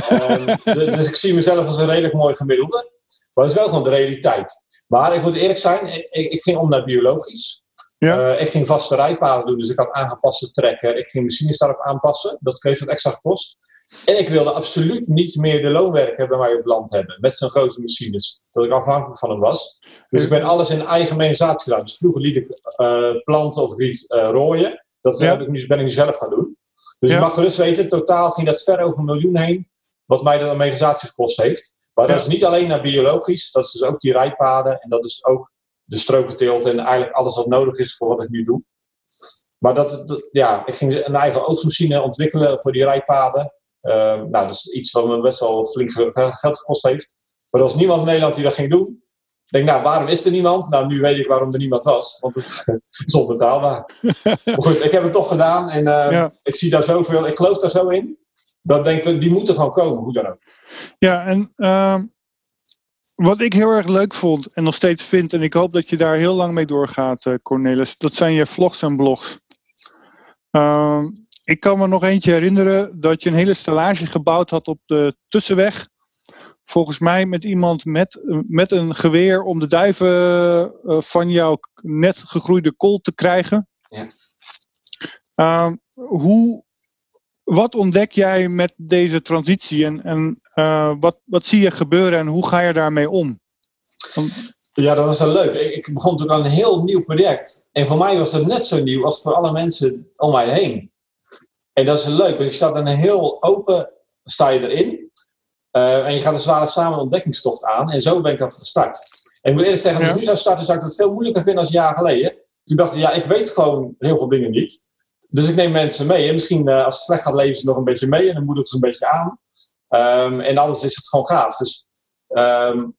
Ehm, de- dus ik zie mezelf als een redelijk mooi gemiddelde. Maar dat is wel gewoon de realiteit. Maar ik moet eerlijk zijn, ik, ik ging om naar biologisch. Ja. Eh, ik ging vaste rijpaden doen, dus ik had aangepaste trekker. Ik ging machines daarop aanpassen. Dat heeft wat extra gekost. En ik wilde absoluut niet meer de loonwerker bij mij op land hebben. Met zo'n grote machines. Dat ik afhankelijk van hem was. Dus ik ben alles in eigen mechanisatie gedaan. Dus vroeger liet ik eh, planten of ik liet eh, rooien. Dat Ja. ben ik nu zelf gaan doen. Dus Ja. je mag gerust weten, totaal ging dat ver over een miljoen heen. Wat mij aan mechanisatie gekost heeft. Maar dat is niet alleen naar biologisch. Dat is dus ook die rijpaden. En dat is ook de strokenteelt. En eigenlijk alles wat nodig is voor wat ik nu doe. Maar dat, dat- ja, ik ging een eigen oogstmachine ontwikkelen voor die rijpaden. Ehm, nou, dat is iets wat me best wel flink geld gekost heeft. Maar er was niemand in Nederland die dat ging doen. Ik denk, nou, waarom is er niemand? Nou, nu weet ik waarom er niemand was. Want het [laughs] is onbetaalbaar. maar goed, ik heb het toch gedaan. En uh, ja. ik zie daar zoveel, ik geloof daar zo in. Dat denk ik, die moeten gewoon komen, hoe dan ook. Ja, en uh, wat ik heel erg leuk vond en nog steeds vind, en ik hoop dat je daar heel lang mee doorgaat, uh, Cornelis, dat zijn je vlogs en blogs. Uh, ik kan me nog eentje herinneren dat je een hele stellage gebouwd had op de tussenweg. Volgens mij met iemand met, met een geweer om de duiven uh, van jouw net gegroeide kool te krijgen. Ja. Uh, hoe, wat ontdek jij met deze transitie en, en uh, wat, wat zie je gebeuren en hoe ga je daarmee om? Want... Ja, dat was wel leuk. Ik, ik begon natuurlijk aan een heel nieuw project. En voor mij was het net zo nieuw als voor alle mensen om mij heen. En dat is leuk, want je staat in een heel open, sta je erin. Uh, en je gaat een zware samen ontdekkingstocht aan. En zo ben ik dat gestart. En ik moet eerlijk zeggen, als ik nu zou starten, zou ik dat veel moeilijker vinden als een jaar geleden. Ik dacht, ja, ik weet gewoon heel veel dingen niet. Dus ik neem mensen mee. En misschien uh, als het slecht gaat, leven ze nog een beetje mee. En dan moedig ik ze een beetje aan. Um, en anders is het gewoon gaaf. Dus um,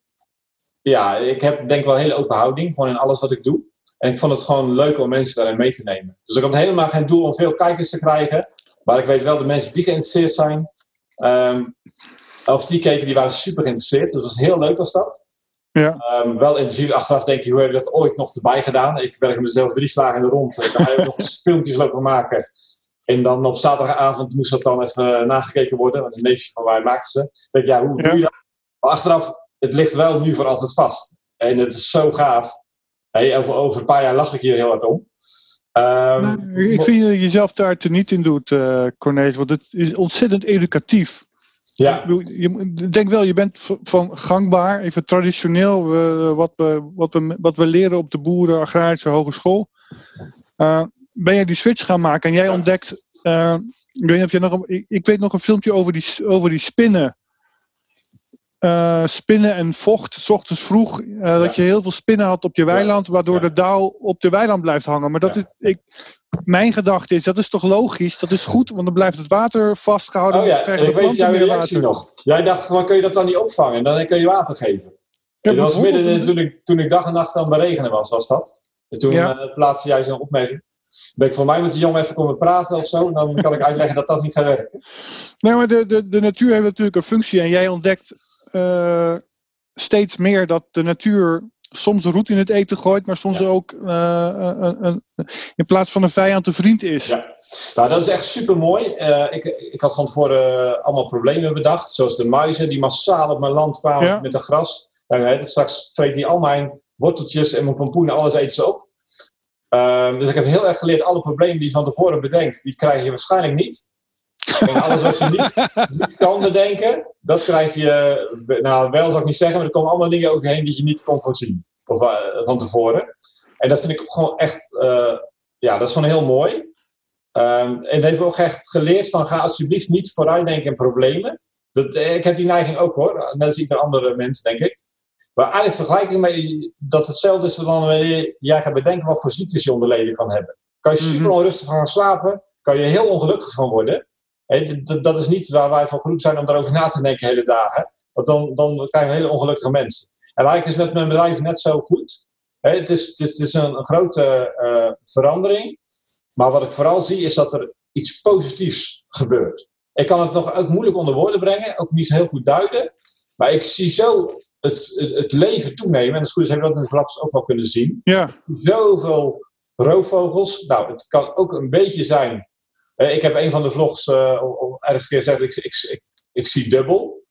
ja, ik heb denk wel een hele open houding. Gewoon in alles wat ik doe. En ik vond het gewoon leuk om mensen daarin mee te nemen. Dus ik had helemaal geen doel om veel kijkers te krijgen. Maar ik weet wel de mensen die geïnteresseerd zijn. Um, of die keken, die waren super geïnteresseerd. Dus dat was heel leuk was dat. Ja. Um, wel intensief achteraf denk je, hoe heb je dat ooit nog erbij gedaan? Ik werk mezelf drie slagen in de rond. Ik heb nog eens [laughs] filmpjes lopen maken. En dan op zaterdagavond moest dat dan even nagekeken worden. Want een neefje van mij maakte ze. Ik denk, ja, hoe doe je dat? Maar achteraf, het ligt wel nu voor altijd vast. En het is zo gaaf. Hey, over, over een paar jaar lach ik hier heel hard om. Um, ik vind dat je jezelf daar te niet in doet, uh, Cornelis. Want het is ontzettend educatief. Ja. Ik denk wel, je bent van gangbaar, even traditioneel, uh, wat, we, wat, we, wat we leren op de boeren agrarische hogeschool. Uh, ben jij die switch gaan maken en jij ontdekt, uh, ik, weet of je nog een, ik, weet nog een filmpje over die, over die spinnen. Spinnen en vocht, s ochtends vroeg, ja. dat je heel veel spinnen had op je weiland, waardoor ja. de dauw op de weiland blijft hangen. Maar dat is, ik, mijn gedachte is, dat is toch logisch, dat is goed, want dan blijft het water vastgehouden. Oh ja, en ik weet jouw reactie nog. Jij dacht, van, kun je dat dan niet opvangen en dan kun je water geven. Ja, dat was midden in, toen, ik, toen ik dag en nacht aan het beregenen was, was dat. En toen ja. uh, plaatste jij zo'n opmerking. Ben ik voor mij met de jongen even komen praten of zo, dan kan ik uitleggen dat dat niet gaat werken. Nee, maar de, de, de natuur heeft natuurlijk een functie en jij ontdekt uh, steeds meer dat de natuur soms een roet in het eten gooit, maar soms ja. ook uh, uh, uh, in plaats van een vijand een vriend is. Ja, nou, dat is echt super mooi. ik, ik had van tevoren allemaal problemen bedacht, zoals de muizen die massaal op mijn land kwamen ja. met het gras. En, straks vreet die al mijn worteltjes en mijn pompoenen, alles eten ze op. Um, dus ik heb heel erg geleerd, alle problemen die je van tevoren bedenkt, die krijg je waarschijnlijk niet. En alles wat je niet, niet kan bedenken, dat krijg je, nou wel zou ik niet zeggen, maar er komen allemaal dingen overheen die je niet kon voorzien. Of uh, van tevoren. En dat vind ik gewoon echt, uh, ja, dat is gewoon heel mooi. Um, en dat heeft ook echt geleerd van ga alsjeblieft niet vooruitdenken in problemen. Dat, ik heb die neiging ook hoor, net als ieder andere mens denk ik. Maar eigenlijk vergelijk ik met dat hetzelfde is dan wanneer jij gaat bedenken wat voor ziektes je onder leden kan hebben. Kan je super onrustig gaan slapen, kan je heel ongelukkig van worden. Dat is niet waar wij van groep zijn om daarover na te denken hele dagen. Want dan, dan krijgen we hele ongelukkige mensen. En eigenlijk is met mijn bedrijf net zo goed. He, het, is, het, is, het is een, een grote uh, verandering. Maar wat ik vooral zie is dat er iets positiefs gebeurt. Ik kan het nog ook moeilijk onder woorden brengen, ook niet heel goed duiden. Maar ik zie zo het, het, het leven toenemen. En als het goed is, hebben we dat in de flaps ook wel kunnen zien. Ja. Zoveel roofvogels. Nou, het kan ook een beetje zijn ik heb een van de vlogs uh, ergens keer gezegd, ik, ik, ik, ik zie dubbel.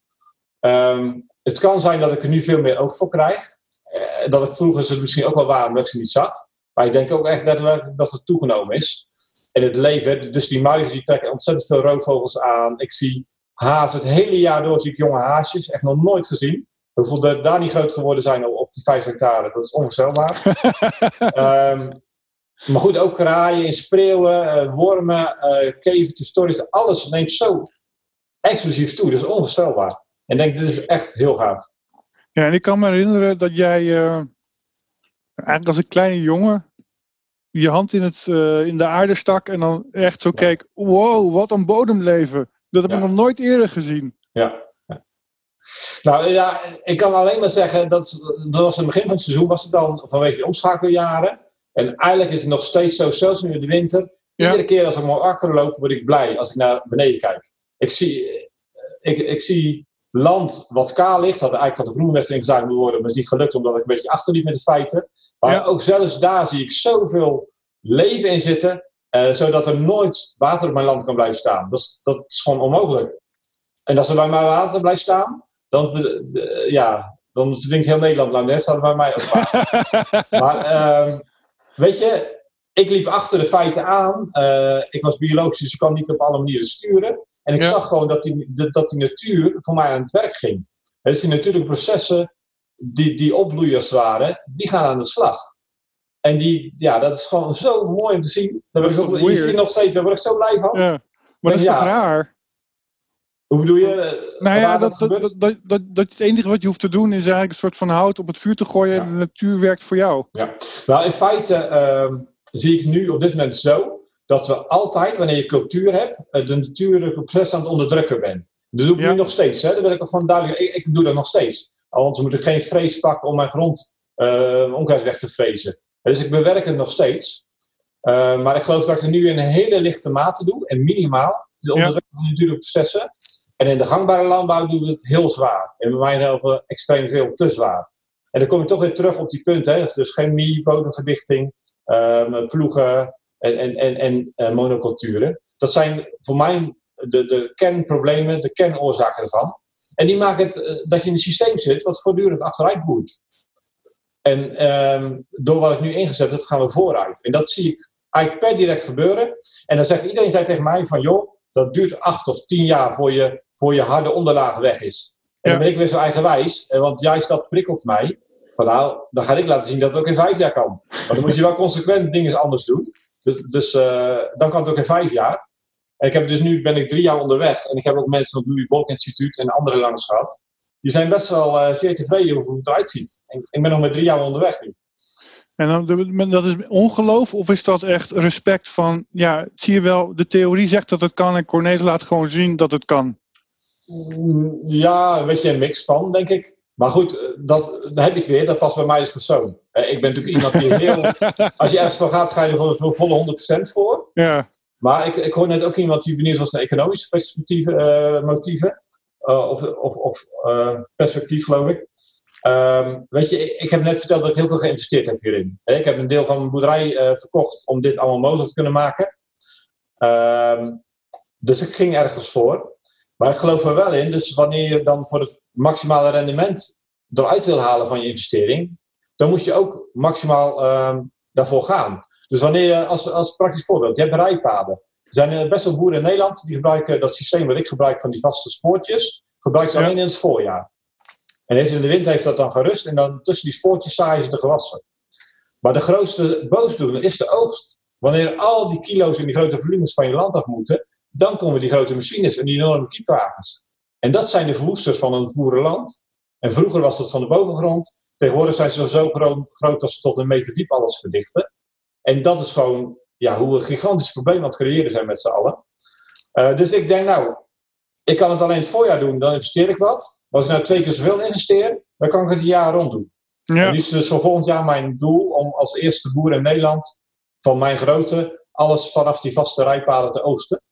Um, het kan zijn dat ik er nu veel meer oog voor krijg. Uh, dat ik vroeger ze misschien ook wel waren, maar ik ze niet zag. Maar ik denk ook echt dat, dat het toegenomen is. In het leven, dus die muizen die trekken ontzettend veel roofvogels aan. Ik zie hazen, het hele jaar door zie ik jonge haasjes. Echt nog nooit gezien. Hoeveel daar niet groot geworden zijn op die vijf hectare, dat is onvoorstelbaar. um, [laughs] Maar goed, ook kraaien, spreeuwen, uh, wormen, uh, kevertjes, alles neemt zo explosief toe. Dat is onvoorstelbaar. En ik denk, dit is echt heel gaaf. Ja, en ik kan me herinneren dat jij uh, eigenlijk als een kleine jongen je hand in, het, in de aarde stak en dan echt zo ja. keek, wow, wat een bodemleven. Dat heb ja. ik nog nooit eerder gezien. Ja. ja. Nou ja, ik kan alleen maar zeggen dat, dat was in het begin van het seizoen was het dan vanwege de omschakeljaren. En eigenlijk is het nog steeds zo, zelfs nu in de winter. Iedere keer als ik mooi akker loop, word ik blij als ik naar beneden kijk. Ik zie, ik, ik zie land wat kaal ligt. Had eigenlijk had de ingezaaid moeten worden, maar is niet gelukt omdat ik een beetje achterliep met de feiten. Maar ook zelfs daar zie ik zoveel leven in zitten, uh, zodat er nooit water op mijn land kan blijven staan. Dat is, dat is gewoon onmogelijk. En als er bij mij water blijft staan, dan, uh, ja, dan verdrinkt heel Nederland lang. Net staat bij mij ook water. [laughs] maar uh, weet je, ik liep achter de feiten aan. Uh, ik was biologisch, dus ik kan niet op alle manieren sturen. En ik ja. zag gewoon dat die, dat die natuur voor mij aan het werk ging. Dus die natuurlijke processen die, die opbloeiers waren, die gaan aan de slag. En die, ja, dat is gewoon zo mooi om te zien. Daar word ik ook, nog steeds, daar word ik zo blij van. Ja. Maar dat is ja, raar? Hoe bedoel je? Nou ja, dat, dat, dat, dat, dat, dat het enige wat je hoeft te doen is eigenlijk een soort van hout op het vuur te gooien ja. en de natuur werkt voor jou. Ja, nou in feite uh, zie ik nu op dit moment zo dat we altijd, wanneer je cultuur hebt, de natuurlijke proces aan het onderdrukken bent. Dat doe ik ja. nu nog steeds. Hè? Dat wil ik ook gewoon duidelijk. Ik, ik doe dat nog steeds. Anders moet ik geen vrees pakken om mijn grond uh, onkruid weg te vrezen. Dus ik bewerk het nog steeds. Uh, maar ik geloof dat ik het nu in een hele lichte mate doe en minimaal. De onderdrukken van natuurlijke processen. En in de gangbare landbouw doen we het heel zwaar. En bij mij extreem veel te zwaar. En dan kom ik toch weer terug op die punten. Dus chemie, bodemverdichting, um, ploegen en, en, en, en uh, monoculturen. Dat zijn voor mij de, de kernproblemen, de kernoorzaken ervan. En die maken het uh, dat je in een systeem zit wat voortdurend achteruit boert. En um, door wat ik nu ingezet heb, gaan we vooruit. En dat zie ik eigenlijk per direct gebeuren. En dan zegt iedereen zei tegen mij van joh, dat duurt acht of tien jaar voor je, voor je harde onderlaag weg is. En ja. dan ben ik weer zo eigenwijs, want juist dat prikkelt mij. Van nou, dan ga ik laten zien dat het ook in vijf jaar kan. Maar dan moet je wel consequent dingen anders doen. Dus, dus uh, dan kan het ook in vijf jaar. En ik heb dus nu ben ik drie jaar onderweg. En ik heb ook mensen van het Louis Bolk Instituut en andere langs gehad. Die zijn best wel uh, zeer tevreden over hoe het eruit ziet. En ik ben nog met drie jaar onderweg nu. En dan, dat is ongeloof of is dat echt respect van, ja, zie je wel, de theorie zegt dat het kan en Cornelis laat gewoon zien dat het kan? Ja, een beetje een mix van, denk ik. Maar goed, dat, dat heb ik weer, dat past bij mij als persoon. Ik ben natuurlijk iemand die heel. [laughs] Als je ergens voor gaat, ga je er voor volle 100% voor. Ja. Maar ik, ik hoor net ook iemand die benieuwd was naar economische perspectieven, uh, motieven. Uh, of of, of uh, perspectief, geloof ik. Um, weet je, ik, heb net verteld dat ik heel veel geïnvesteerd heb hierin. Ik heb een deel van mijn boerderij verkocht om dit allemaal mogelijk te kunnen maken. Um, dus ik ging ergens voor. Maar ik geloof er wel in, dus wanneer je dan voor het maximale rendement eruit wil halen van je investering, dan moet je ook maximaal uh, daarvoor gaan. Dus wanneer je, als, als praktisch voorbeeld, je hebt rijpaden. Er zijn best wel boeren in Nederland die gebruiken dat systeem wat ik gebruik van die vaste spoortjes, gebruiken ze alleen in het voorjaar. En in de winter heeft dat dan gerust en dan tussen die spoortjes zaaien ze de gewassen. Maar de grootste boosdoener is de oogst. Wanneer al die kilo's en die grote volumes van je land af moeten, dan komen die grote machines en die enorme kiepwagens. En dat zijn de verwoesters van het boerenland. En vroeger was dat van de bovengrond. Tegenwoordig zijn ze zo groot, dat ze tot een meter diep alles verdichten. En dat is gewoon ja, hoe we een gigantisch probleem aan het creëren zijn met z'n allen. Uh, dus ik denk, nou, ik kan het alleen het voorjaar doen, dan investeer ik wat. Als ik nou twee keer zoveel investeer, dan kan ik het een jaar rond doen. Ja. En nu is dus voor volgend jaar mijn doel om als eerste boer in Nederland van mijn grootte alles vanaf die vaste rijpaden te oosten.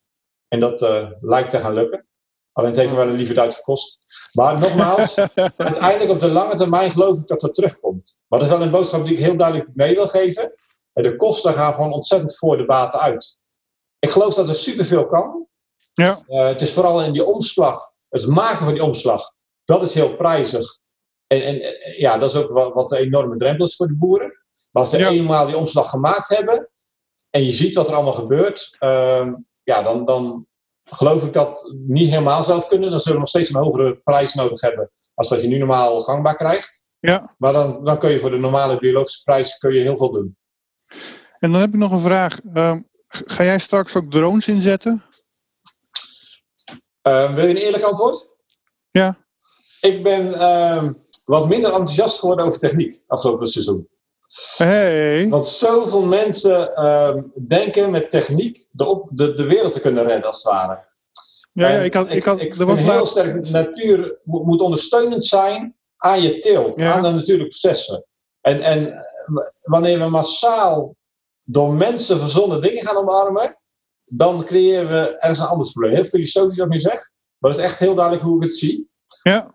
En dat uh, lijkt te gaan lukken. Alleen het heeft me wel een lieve tijd gekost. Maar nogmaals, [laughs] uiteindelijk op de lange termijn geloof ik dat dat terugkomt. Maar dat is wel een boodschap die ik heel duidelijk mee wil geven. De kosten gaan gewoon ontzettend voor de baten uit. Ik geloof dat er superveel kan. Ja. Uh, het is vooral in die omslag, het maken van die omslag, dat is heel prijzig. En, en ja, dat is ook wat, wat een enorme drempel is voor de boeren. Maar als ze ja. eenmaal die omslag gemaakt hebben en je ziet wat er allemaal gebeurt, uh, ja, dan, dan geloof ik dat niet helemaal zelf kunnen. Dan zullen we nog steeds een hogere prijs nodig hebben als dat je nu normaal gangbaar krijgt. Ja. Maar dan, dan kun je voor de normale biologische prijs kun je heel veel doen. En dan heb ik nog een vraag. Uh, ga jij straks ook drones inzetten? Uh, wil je een eerlijk antwoord? Ja. Ik ben uh, wat minder enthousiast geworden over techniek afgelopen seizoen. Hey. Want zoveel mensen uh, denken met techniek de, op, de, de wereld te kunnen redden, als het ware. Ja, ja ik had, ik, had, ik heel sterk, natuur moet, moet, ondersteunend zijn aan je teelt, aan de natuurlijke processen. En, en wanneer we massaal door mensen verzonnen dingen gaan omarmen, dan creëren we ergens een ander probleem. Heel filosofisch wat ik nu zeg, maar dat is echt heel duidelijk hoe ik het zie. Ja.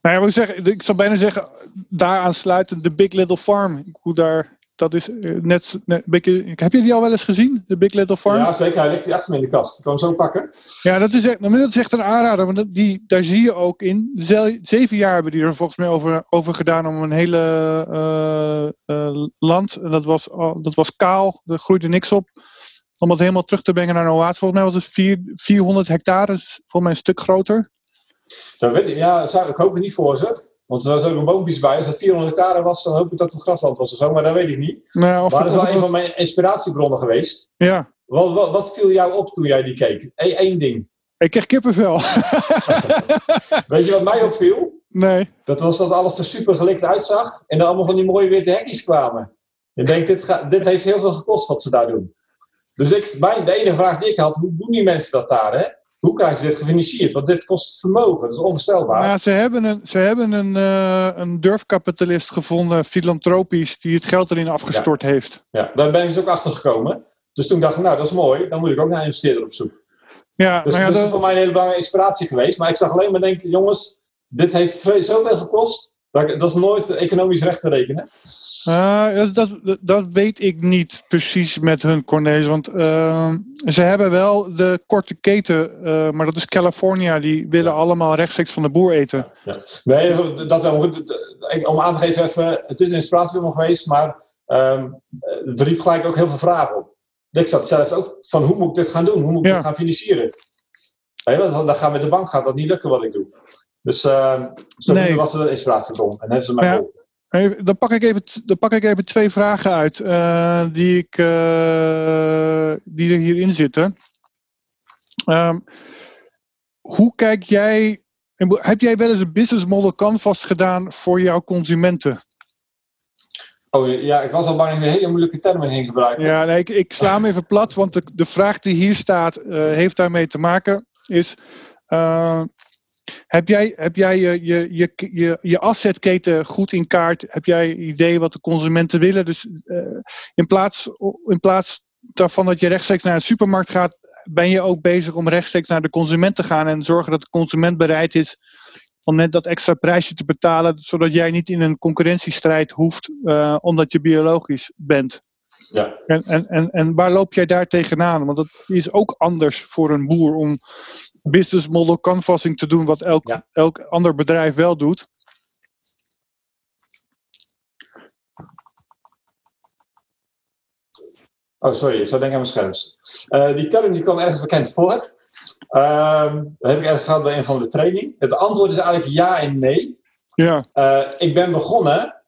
Nou ja, ik, zeggen, ik zou bijna zeggen, daaraan sluiten de Big Little Farm. Hoe daar, dat is eh, net, net beetje, heb je die al wel eens gezien, de Big Little Farm? Ja, zeker. Hij ligt hier achter me in de kast. Ik kan hem zo pakken. Ja, dat is, echt, nou, dat is echt een aanrader. Want die, daar zie je ook in. Zeven jaar hebben die er volgens mij over, over gedaan om een hele uh, uh, land. En dat was, dat was kaal, er groeide niks op. Om het helemaal terug te brengen naar een oase. Volgens mij was het vier, 400 hectare, dus volgens mij een stuk groter. Dat weet ik, ja, ik hoop het niet voor ze. Want er zijn ook boompjes bij. Als het 400 hectare was, dan hoop ik dat het grasland was of zo. Maar dat weet ik niet. Nou, maar dat is wel een van mijn inspiratiebronnen geweest. Ja. Wat, wat, wat viel jou op toen jij die keek? Eén ding. Ik kreeg kippenvel. [laughs] weet je wat mij opviel? Nee. Dat was dat alles er super gelikt uitzag. En er allemaal van die mooie witte hekjes kwamen. Je denkt, dit, dit heeft heel veel gekost wat ze daar doen. Dus ik, mijn, de enige vraag die ik had, hoe doen die mensen dat daar? Hè? Hoe krijgen ze dit gefinancierd? Want dit kost vermogen, dat is onvoorstelbaar. Ja, ze hebben een, ze hebben een, uh, een durfkapitalist gevonden, filantropisch, die het geld erin afgestort heeft. Ja, daar ben ik dus ook achter gekomen. Dus toen dacht ik, nou, dat is mooi, dan moet ik ook naar een investeerder op zoek. Ja, dus ja, dat is voor mij een hele belangrijke inspiratie geweest. Maar ik zag alleen maar denken, jongens, dit heeft zoveel gekost. Dat is nooit economisch recht te rekenen. Uh, dat, dat, weet ik niet precies met hun Cornelis. Want uh, ze hebben wel de korte keten, uh, maar dat is California. Die willen allemaal rechtstreeks van de boer eten. Ja, Nee, dat wel. Om aan te geven even, het is een inspiratiebron geweest, maar um, het riep gelijk ook heel veel vragen op. Ik zat zelfs ook van hoe moet ik dit gaan doen? Hoe moet ik dit gaan financieren? Dan gaan met de bank gaat dat niet lukken wat ik doe. Dus uh, zo nee. was een inspiratiebron. En hebben ze mij ja. Even, dan, pak ik even, dan pak ik even twee vragen uit uh, die, ik, uh, die er hierin zitten. Um, hoe kijk jij, heb jij wel eens een business model canvas gedaan voor jouw consumenten? Oh ja, ik was al bang in hele moeilijke termen heen gebruiken. Ja, nee, ik, ik sla hem even plat, want de, de vraag die hier staat uh, heeft daarmee te maken. Is, heb jij, heb jij je, je, je, je, je afzetketen goed in kaart? Heb jij idee wat de consumenten willen? Dus uh, in, plaats, in plaats daarvan dat je rechtstreeks naar een supermarkt gaat, ben je ook bezig om rechtstreeks naar de consument te gaan en zorgen dat de consument bereid is om net dat extra prijsje te betalen, zodat jij niet in een concurrentiestrijd hoeft, uh, omdat je biologisch bent. Ja. En, en, en, en waar loop jij daar tegenaan? Want dat is ook anders voor een boer om business model canvassing te doen, wat elk, ja. elk ander bedrijf wel doet. Oh, sorry, ik zou denken aan mijn scherms. Uh, die term die kwam ergens bekend voor. Uh, dat heb ik ergens gehad bij een van de training. Het antwoord is eigenlijk ja en nee. Ja. Uh, ik ben begonnen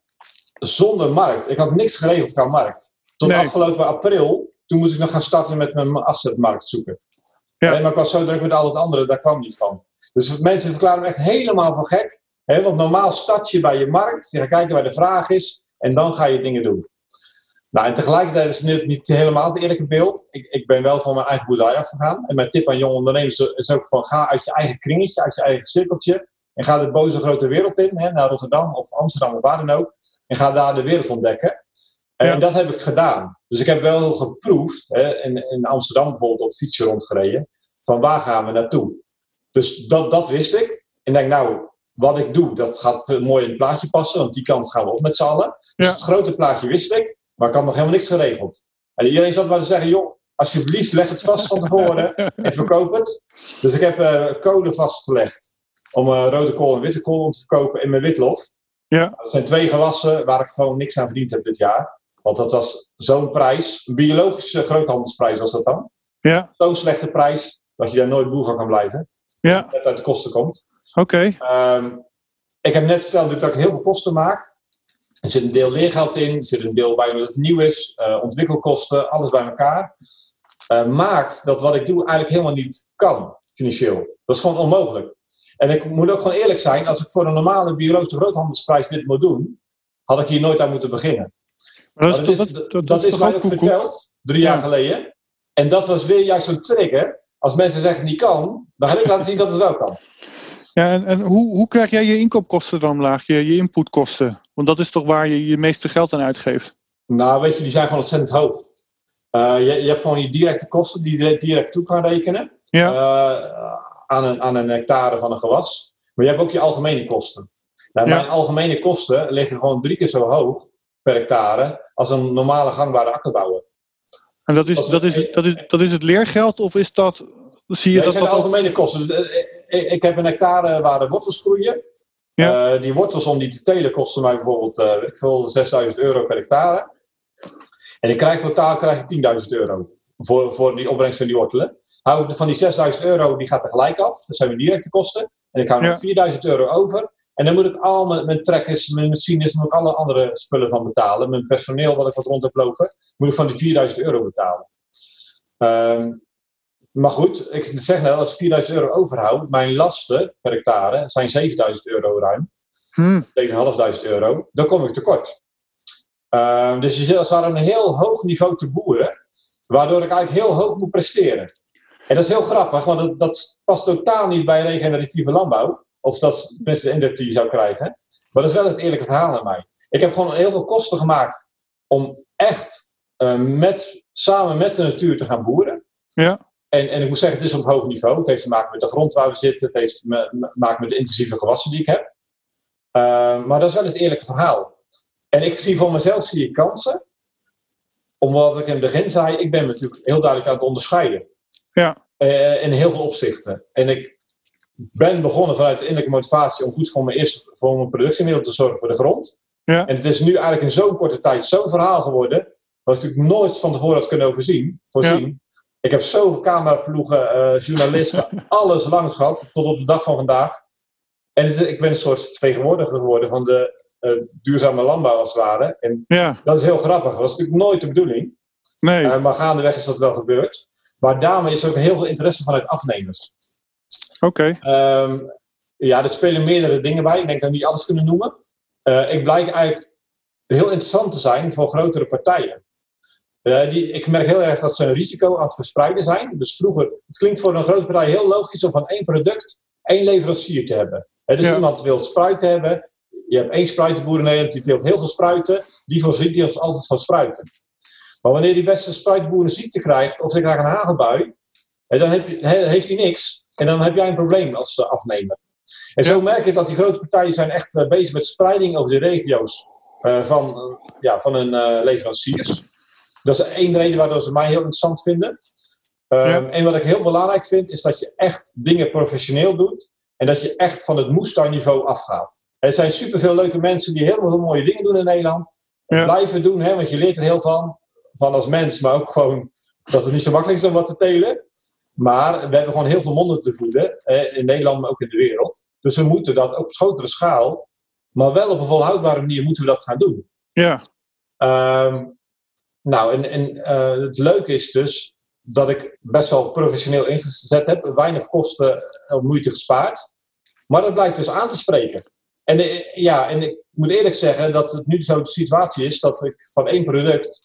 zonder markt. Ik had niks geregeld qua markt. Tot nee. afgelopen april, toen moest ik nog gaan starten met mijn assetmarkt zoeken. Ja. maar ik was zo druk met al het andere, daar kwam niet van. Dus mensen verklaren me echt helemaal van gek. Hè? Want normaal start je bij je markt, je gaat kijken waar de vraag is en dan ga je dingen doen. Nou, en tegelijkertijd is het niet helemaal het eerlijke beeld. Ik, ik ben wel van mijn eigen boerderij afgegaan. En mijn tip aan jonge ondernemers is ook van ga uit je eigen kringetje, uit je eigen cirkeltje. En ga de boze grote wereld in, hè, naar Rotterdam of Amsterdam of waar dan ook. En ga daar de wereld ontdekken. En ja. dat heb ik gedaan. Dus ik heb wel geproefd, hè, in, in Amsterdam bijvoorbeeld op fietsje rondgereden, van waar gaan we naartoe? Dus dat, dat wist ik. En ik denk, nou, wat ik doe, dat gaat mooi in het plaatje passen, want die kant gaan we op met z'n allen. Dus ja. het grote plaatje wist ik, maar ik had nog helemaal niks geregeld. En iedereen zat maar te zeggen, joh, alsjeblieft, leg het vast van tevoren [laughs] en verkoop het. Dus ik heb uh, code vastgelegd om uh, rode kool en witte kool te verkopen in mijn witlof. Ja. Dat zijn twee gewassen waar ik gewoon niks aan verdiend heb dit jaar. Want dat was zo'n prijs, een biologische groothandelsprijs was dat dan. Ja. Zo'n slechte prijs dat je daar nooit boer van kan blijven. Ja. Dat uit de kosten komt. Oké. Okay. Um, ik heb net verteld dat ik heel veel kosten maak. Er zit een deel leergeld in, er zit een deel bij omdat het nieuw is, uh, ontwikkelkosten, alles bij elkaar. Uh, maakt dat wat ik doe eigenlijk helemaal niet kan, financieel. Dat is gewoon onmogelijk. En ik moet ook gewoon eerlijk zijn, als ik voor een normale biologische groothandelsprijs dit moet doen, had ik hier nooit aan moeten beginnen. Dat is, dat, is, dat, dat, dat is mij ook verteld, drie ja. jaar geleden. En dat was weer juist zo'n trigger. als mensen zeggen niet kan, dan ga ik laten zien dat het wel kan. Ja, en, en hoe, hoe krijg jij je inkoopkosten dan omlaag, je, je inputkosten? Want dat is toch waar je je meeste geld aan uitgeeft? Nou, weet je, die zijn gewoon ontzettend hoog. Uh, je, je, hebt gewoon je directe kosten die je direct toe kan rekenen. Ja. Uh, aan, een, aan een hectare van een gewas. Maar je hebt ook je algemene kosten. Nou, Ja. Mijn algemene kosten liggen gewoon drie keer zo hoog per hectare als een normale gangbare akkerbouwer. En dat is, Als- dat is, dat is, dat is het leergeld of is dat, zie je Nee, dat zijn de dat algemene kosten. Dus, eh, ik, ik heb een hectare waar de wortels groeien. Ja. Eh, die wortels om die te telen kosten mij bijvoorbeeld eh, ik veel, 6000 euro per hectare. En ik krijg totaal krijg ik 10.000 euro voor, voor die opbrengst van die wortelen. Hou ik van die 6000 euro, die gaat tegelijk af. Dat zijn mijn directe kosten. En ik hou Ja. nog 4000 euro over. En dan moet ik al mijn, mijn trekkers, mijn machines, moet ik alle andere spullen van betalen. Mijn personeel wat ik wat rond heb lopen, moet ik van die 4000 euro betalen. Ehm, maar goed, ik zeg net, als ik 4000 euro overhoud, mijn lasten per hectare zijn 7000 euro ruim. Hm, 7.500 euro, dan kom ik tekort. Ehm, dus je zit als daar een heel hoog niveau te boeren, waardoor ik eigenlijk heel hoog moet presteren. En dat is heel grappig, want dat, dat past totaal niet bij regeneratieve landbouw. Of dat is tenminste de indruk die je zou krijgen. Maar dat is wel het eerlijke verhaal aan mij. Ik heb gewoon heel veel kosten gemaakt om echt eh, met, samen met de natuur te gaan boeren. ja, En, en ik moet zeggen, het is op hoog niveau. Het heeft te maken met de grond waar we zitten. Het heeft te ma- ma- maken met de intensieve gewassen die ik heb. Uh, maar dat is wel het eerlijke verhaal. En ik zie voor mezelf zie ik kansen. Omdat ik in het begin zei, ik ben me natuurlijk heel duidelijk aan het onderscheiden. ja, Eh, in heel veel opzichten. En ik ben begonnen vanuit de innerlijke motivatie om goed voor mijn, eerste, voor mijn productiemiddel te zorgen voor de grond. Ja. En het is nu eigenlijk in zo'n korte tijd zo'n verhaal geworden. Wat ik natuurlijk nooit van tevoren had kunnen overzien, voorzien. Ik heb zoveel cameraploegen, eh, journalisten, [laughs] alles langs gehad, tot op de dag van vandaag. En is- ik ben een soort vertegenwoordiger geworden van de eh, duurzame landbouw als het ware. En ja, dat is heel grappig. Dat was natuurlijk nooit de bedoeling. nee, Eh, maar gaandeweg is dat wel gebeurd. Maar daarmee is er ook heel veel interesse vanuit afnemers. Oké, Ehm, ja, er spelen meerdere dingen bij. Ik denk dat we niet alles kunnen noemen. Eh, ik blijk eigenlijk heel interessant te zijn voor grotere partijen. Eh, die, ik merk heel erg dat ze een risico aan het verspreiden zijn. Dus vroeger, het klinkt voor een grote partij heel logisch om van één product één leverancier te hebben. Dus Ja. iemand wil spruiten hebben. Je hebt één spruitenboer in Nederland, die teelt heel veel spruiten. Die voorziet die ons altijd van spruiten. Maar wanneer die beste spruitenboer een ziekte krijgt, of ze krijgen een hagelbui, eh, dan heb je, he- heeft hij niks. En dan heb jij een probleem als eh, afnemer. En zo merk je dat die grote partijen zijn echt eh, bezig met spreiding over de regio's eh, van, ja, van hun leveranciers. Dat is één reden waardoor ze mij heel interessant vinden. Ehm. En wat ik heel belangrijk vind, is dat je echt dingen professioneel doet. En dat je echt van het moestuinniveau afgaat. Er zijn superveel leuke mensen die heel veel mooie dingen doen in Nederland. Ja. Blijven doen, hè, want je leert er heel van. Van als mens, maar ook gewoon dat het niet zo makkelijk is om wat te telen. Maar we hebben gewoon heel veel monden te voeden. eh, In Nederland, maar ook in de wereld. Dus we moeten dat op grotere schaal. Maar wel op een volhoudbare manier moeten we dat gaan doen. ja, Ehm, nou, en, en eh, het leuke is dus dat ik best wel professioneel ingezet heb. Weinig kosten of moeite gespaard. Maar dat blijkt dus aan te spreken. En, eh, ja, en ik moet eerlijk zeggen dat het nu zo de situatie is dat ik van één product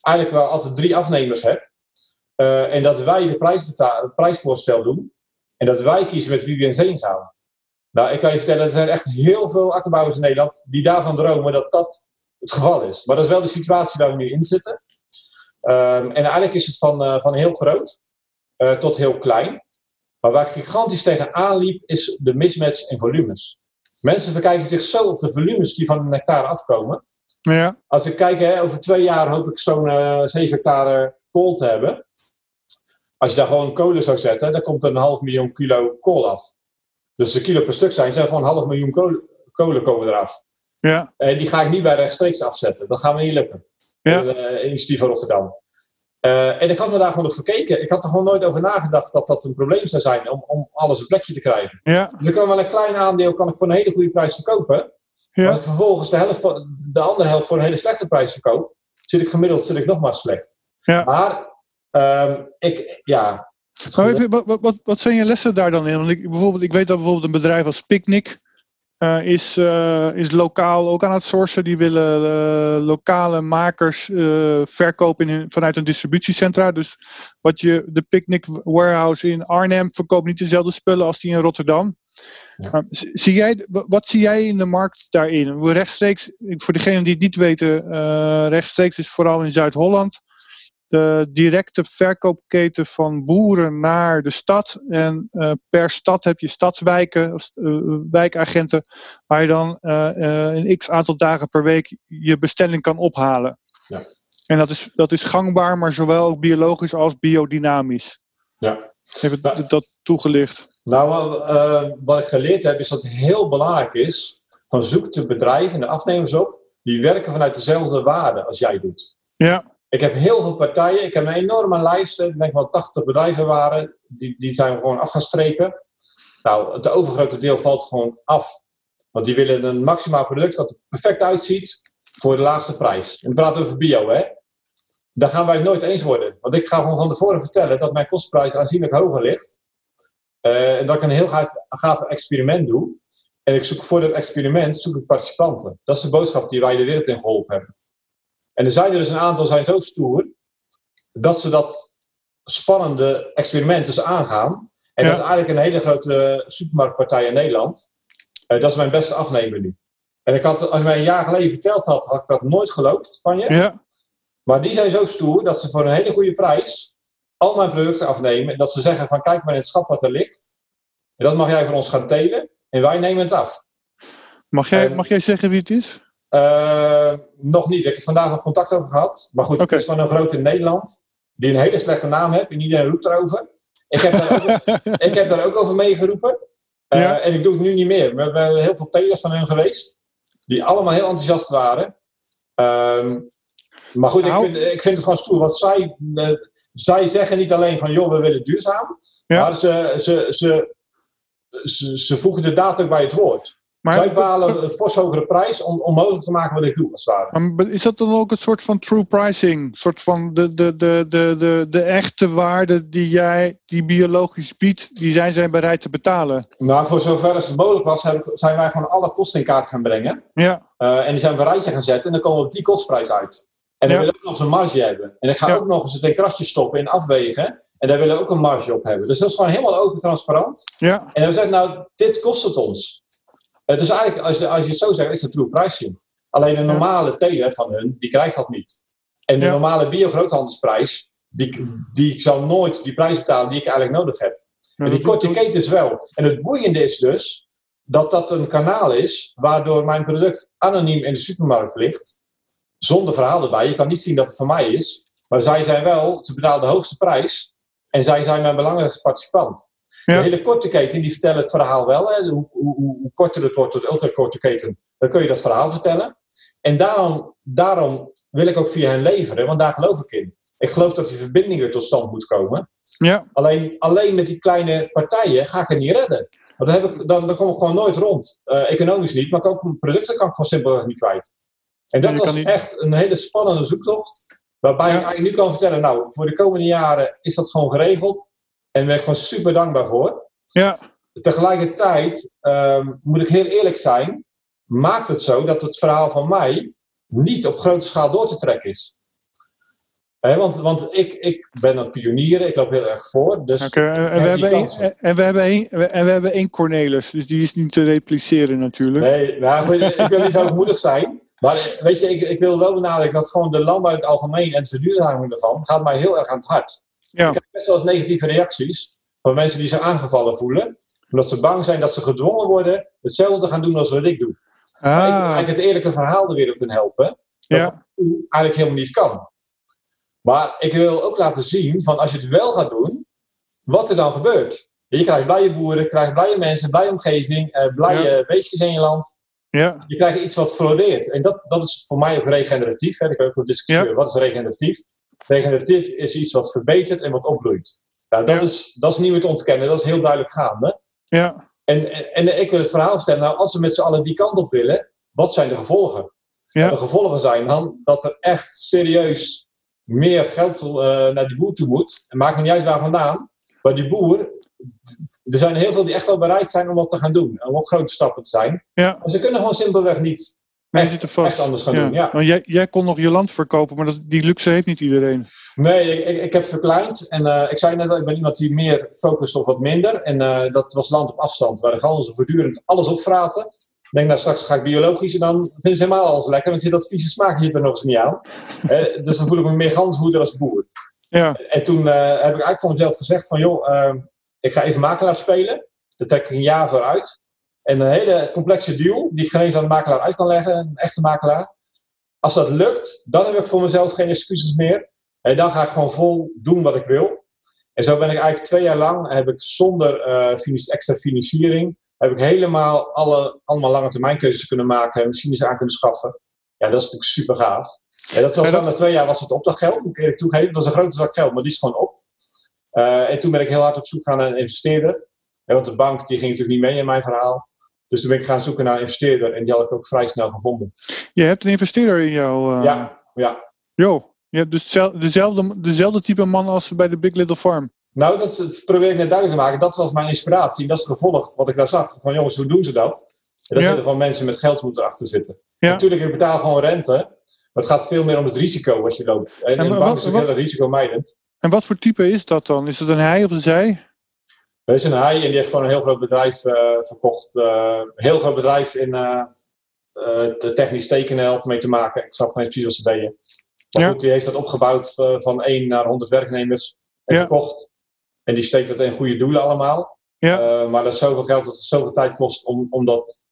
eigenlijk wel altijd drie afnemers heb. Eh, en dat wij de prijs beta- het prijsvoorstel doen. En dat wij kiezen met wie we in zee gaan. Nou, ik kan je vertellen, er zijn echt heel veel akkerbouwers in Nederland die daarvan dromen dat dat het geval is. Maar dat is wel de situatie waar we nu in zitten. Ehm, en eigenlijk is het van, eh, van heel groot eh, tot heel klein. Maar waar ik gigantisch tegen aanliep, is de mismatch in volumes. Mensen verkijken zich zo op de volumes die van een hectare afkomen. ja, Als ik kijk, hè, over twee jaar hoop ik zo'n eh 7 hectare kool te hebben. Als je daar gewoon kolen zou zetten, dan komt er een half miljoen kilo kool af. Dus de kilo per stuk zijn, zijn gewoon een half miljoen kolen, kolen komen eraf. ja, En die ga ik niet bij rechtstreeks afzetten. Dat gaat me niet lukken. Ja. De eh, initiatief van Rotterdam. Eh, en ik had me daar gewoon op verkeken. Ik had er gewoon nooit over nagedacht dat dat een probleem zou zijn om, om alles een plekje te krijgen. ja, Dus ik kan wel een klein aandeel kan ik voor een hele goede prijs verkopen. Ja. Als ik vervolgens de, helft van, de andere helft voor een hele slechte prijs verkoop, zit ik gemiddeld zit ik nog maar slecht. Ja. Maar ehm, ik, ja. even, wat, wat, wat, zijn je lessen daar dan in? Want ik, bijvoorbeeld, ik weet dat bijvoorbeeld een bedrijf als Picnic, eh, is, uh, is lokaal ook aan het sourcen. Die willen uh, lokale makers verkopen in hun, vanuit een distributiecentra. Dus wat je, de Picnic Warehouse in Arnhem verkoopt niet dezelfde spullen als die in Rotterdam. Ja. zie jij, wat zie jij in de markt daarin? Rechtstreeks, voor degenen die het niet weten, rechtstreeks is vooral in Zuid-Holland de directe verkoopketen van boeren naar de stad. En uh, per stad heb je stadswijken, uh, wijkagenten, waar je dan uh, een x aantal dagen per week je bestelling kan ophalen. Ja. En dat is, dat is gangbaar, maar zowel biologisch als biodynamisch. Ja. Heeft nou, dat toegelicht? Nou, wat ik geleerd heb, is dat het heel belangrijk is: van zoek de bedrijven en afnemers op die werken vanuit dezelfde waarde als jij doet. Ja. Ik heb heel veel partijen. Ik heb een enorme lijst. Ik denk wel 80 bedrijven waren. Die, die zijn we gewoon af gaan strepen. Nou, het overgrote deel valt gewoon af. Want die willen een maximaal product dat er perfect uitziet voor de laagste prijs. En we praten over bio, hè. Daar gaan wij het nooit eens worden. Want ik ga gewoon van tevoren vertellen dat mijn kostprijs aanzienlijk hoger ligt. Uh, en dat ik een heel gaaf, gaaf experiment doe. En ik zoek voor dat experiment zoek ik participanten. Dat is de boodschap die wij de wereld in geholpen hebben. En er zijn er dus een aantal zijn zo stoer dat ze dat spannende experiment dus aangaan. En dat is eigenlijk een hele grote supermarktpartij in Nederland. Uh, dat is mijn beste afnemer nu. En ik had, als je mij een jaar geleden verteld had, had ik dat nooit geloofd van je. Ja. Maar die zijn zo stoer dat ze voor een hele goede prijs al mijn producten afnemen. En dat ze zeggen van kijk maar in het schap wat er ligt. En dat mag jij voor ons gaan telen. En wij nemen het af. Mag jij, mag jij zeggen wie het is? Uh, nog niet. Ik heb vandaag nog contact over gehad. Maar goed, het is van een grote in Nederland. Die een hele slechte naam heeft. En iedereen roept erover. Ik heb daar ook, [laughs] ik heb daar ook over meegeroepen. Uh, ja. En ik doe het nu niet meer. We hebben heel veel telers van hun geweest. Die allemaal heel enthousiast waren. Uh, maar goed, nou. ik, vind, ik vind het gewoon stoer. Want zij, uh, zij zeggen niet alleen van... joh, we willen duurzaam. Ja. Maar ze, ze, ze, ze, ze voegen de daad ook bij het woord. Maar, Zij bepalen een fors hogere prijs om, om mogelijk te maken wat ik doe, als het ware. Is dat dan ook een soort van true pricing? Een soort van de, de, de, de, de, de echte waarde die jij, die biologisch biedt, die zijn zij bereid te betalen? Nou, voor zover als het mogelijk was, zijn wij gewoon alle kosten in kaart gaan brengen. Ja. Uh, en die zijn we een rijtje gaan zetten en dan komen we op die kostprijs uit. En dan ja. willen we ook nog eens een marge hebben. En ik ga ja. ook nog eens het in kratjes stoppen en afwegen. En daar willen we ook een marge op hebben. Dus dat is gewoon helemaal open, transparant. Ja. En dan zeggen nou, dit kost het ons. Dus eigenlijk, als je, als je het zo zegt, is het true pricing. Alleen een normale teler van hun, die krijgt dat niet. En de ja. normale bio-groothandelsprijs, die, die zal nooit die prijs betalen die ik eigenlijk nodig heb. Ja, en die korte ketens wel. En het boeiende is dus dat dat een kanaal is waardoor mijn product anoniem in de supermarkt ligt. Zonder verhaal erbij. Je kan niet zien dat het van mij is. Maar zij zijn wel, ze betalen de hoogste prijs. En zij zijn mijn belangrijkste participant. Ja. De hele korte keten die vertellen het verhaal wel. Hè. Hoe, hoe, hoe, korter het wordt tot ultrakorte keten, dan kun je dat verhaal vertellen. En daarom, daarom wil ik ook via hen leveren, want daar geloof ik in. Ik geloof dat die verbinding weer tot stand moet komen. Ja. Alleen, alleen met die kleine partijen ga ik het niet redden. Want dan, heb ik, dan, dan kom ik gewoon nooit rond. Uh, economisch niet, maar ook producten kan ik gewoon simpelweg niet kwijt. En dat was niet... echt een hele spannende zoektocht. Waarbij ja. ik eigenlijk nu kan vertellen, nou, voor de komende jaren is dat gewoon geregeld. En daar ben ik gewoon super dankbaar voor. Ja. Tegelijkertijd um, moet ik heel eerlijk zijn, maakt het zo dat het verhaal van mij niet op grote schaal door te trekken is. He, want want ik, ik ben een pionier, ik loop heel erg voor. Dus okay, en, we hebben een, en, we hebben een, en we hebben één Cornelis, dus die is niet te repliceren natuurlijk. Nee, nou, ik wil niet zo gemoedig zijn. Maar weet je, ik, ik wil wel benadrukken dat gewoon de landbouw in het algemeen en de verduurzaming ervan gaat mij heel erg aan het hart. Ja. Ik heb best wel eens negatieve reacties van mensen die zich aangevallen voelen. Omdat ze bang zijn dat ze gedwongen worden hetzelfde te gaan doen als wat ik doe. Ah. Maar ik wil eigenlijk het eerlijke verhaal de wereld in helpen. Dat ja. eigenlijk helemaal niet kan. Maar ik wil ook laten zien van als je het wel gaat doen, wat er dan gebeurt. Je krijgt blije boeren, je krijgt blije mensen, blije omgeving, eh, blije ja. beestjes in je land. Ja. Je krijgt iets wat floreert. En dat, dat is voor mij ook regeneratief. Hè. Ik kan ook discussiëren, ja. wat is regeneratief? Regeneratief is iets wat verbetert en wat opbloeit. Nou, dat, ja. is, dat is niet meer te ontkennen, dat is heel duidelijk gaande. Ja. En, en, en, ik wil het verhaal vertellen, nou, als we met z'n allen die kant op willen, wat zijn de gevolgen? Ja. Nou, de gevolgen zijn dan dat er echt serieus meer geld uh, naar die boer toe moet. En maakt me niet uit waar vandaan. Maar die boer, er zijn heel veel die echt wel bereid zijn om wat te gaan doen. Om ook grote stappen te zijn. Ja. Maar ze kunnen gewoon simpelweg niet Maar echt, zit er vast. echt anders gaan Ja. doen. Ja. Want jij, jij kon nog je land verkopen, maar dat, die luxe heeft niet iedereen. Nee, ik, ik, heb verkleind. En eh, ik zei net al, ik ben iemand die meer focust op wat minder. En eh, dat was land op afstand, waar de ganzen voortdurend alles opvraten. Ik denk, nou straks ga ik biologisch en dan vinden ze helemaal alles lekker. Want zit dat vieze smaakje er nog eens niet aan. Dus dan voel ik me meer ganshoeder als boer. Ja, En toen eh, heb ik eigenlijk voor mezelf gezegd van, joh, ik ga even makelaar spelen. Daar trek ik een jaar voor uit. En een hele complexe deal, die ik geen eens aan de makelaar uit kan leggen, een echte makelaar. Als dat lukt, dan heb ik voor mezelf geen excuses meer. En dan ga ik gewoon vol doen wat ik wil. En zo ben ik eigenlijk twee jaar lang, heb ik zonder eh, extra financiering, heb ik helemaal alle, allemaal lange termijn keuzes kunnen maken, machines aan kunnen schaffen. Ja, dat is natuurlijk super gaaf. En dat was En dan na twee jaar was het opdrachtgeld, moet ik eerlijk toegeven. Dat was een grote zak geld, maar die is gewoon op. Eh, en toen ben ik heel hard op zoek gaan naar een investeerder. Ja, want de bank die ging natuurlijk niet mee in mijn verhaal. Dus toen ben ik gaan zoeken naar een investeerder en die had ik ook vrij snel gevonden. je hebt een investeerder in jou. eh Ja, ja. Jo, je hebt dus zel- dezelfde, dezelfde type man als bij de Big Little Farm. Nou, dat probeer ik net duidelijk te maken. Dat was mijn inspiratie. Dat is het gevolg wat ik daar zag. Van jongens, hoe doen ze dat? En dat Ja. zitten gewoon mensen met geld moeten erachter zitten. Ja. Natuurlijk, ik betaal gewoon rente. Maar het gaat veel meer om het risico wat je loopt. En, En en de wat- bank is ook wat- heel risicomijdend. En wat voor type is dat dan? Is het een hij of een zij? Er is een hij en die heeft gewoon een heel groot bedrijf eh, verkocht. Eh, een heel groot bedrijf in eh, eh, de technisch tekenen helpt mee te maken. Ik snap geen precies wat ze deden. Maar Ja. goed, die heeft dat opgebouwd eh, van 1 naar 100 werknemers. En Ja. verkocht. En die steekt dat in goede doelen allemaal. Ja. Eh, maar dat is zoveel geld dat het zoveel tijd kost om, om dat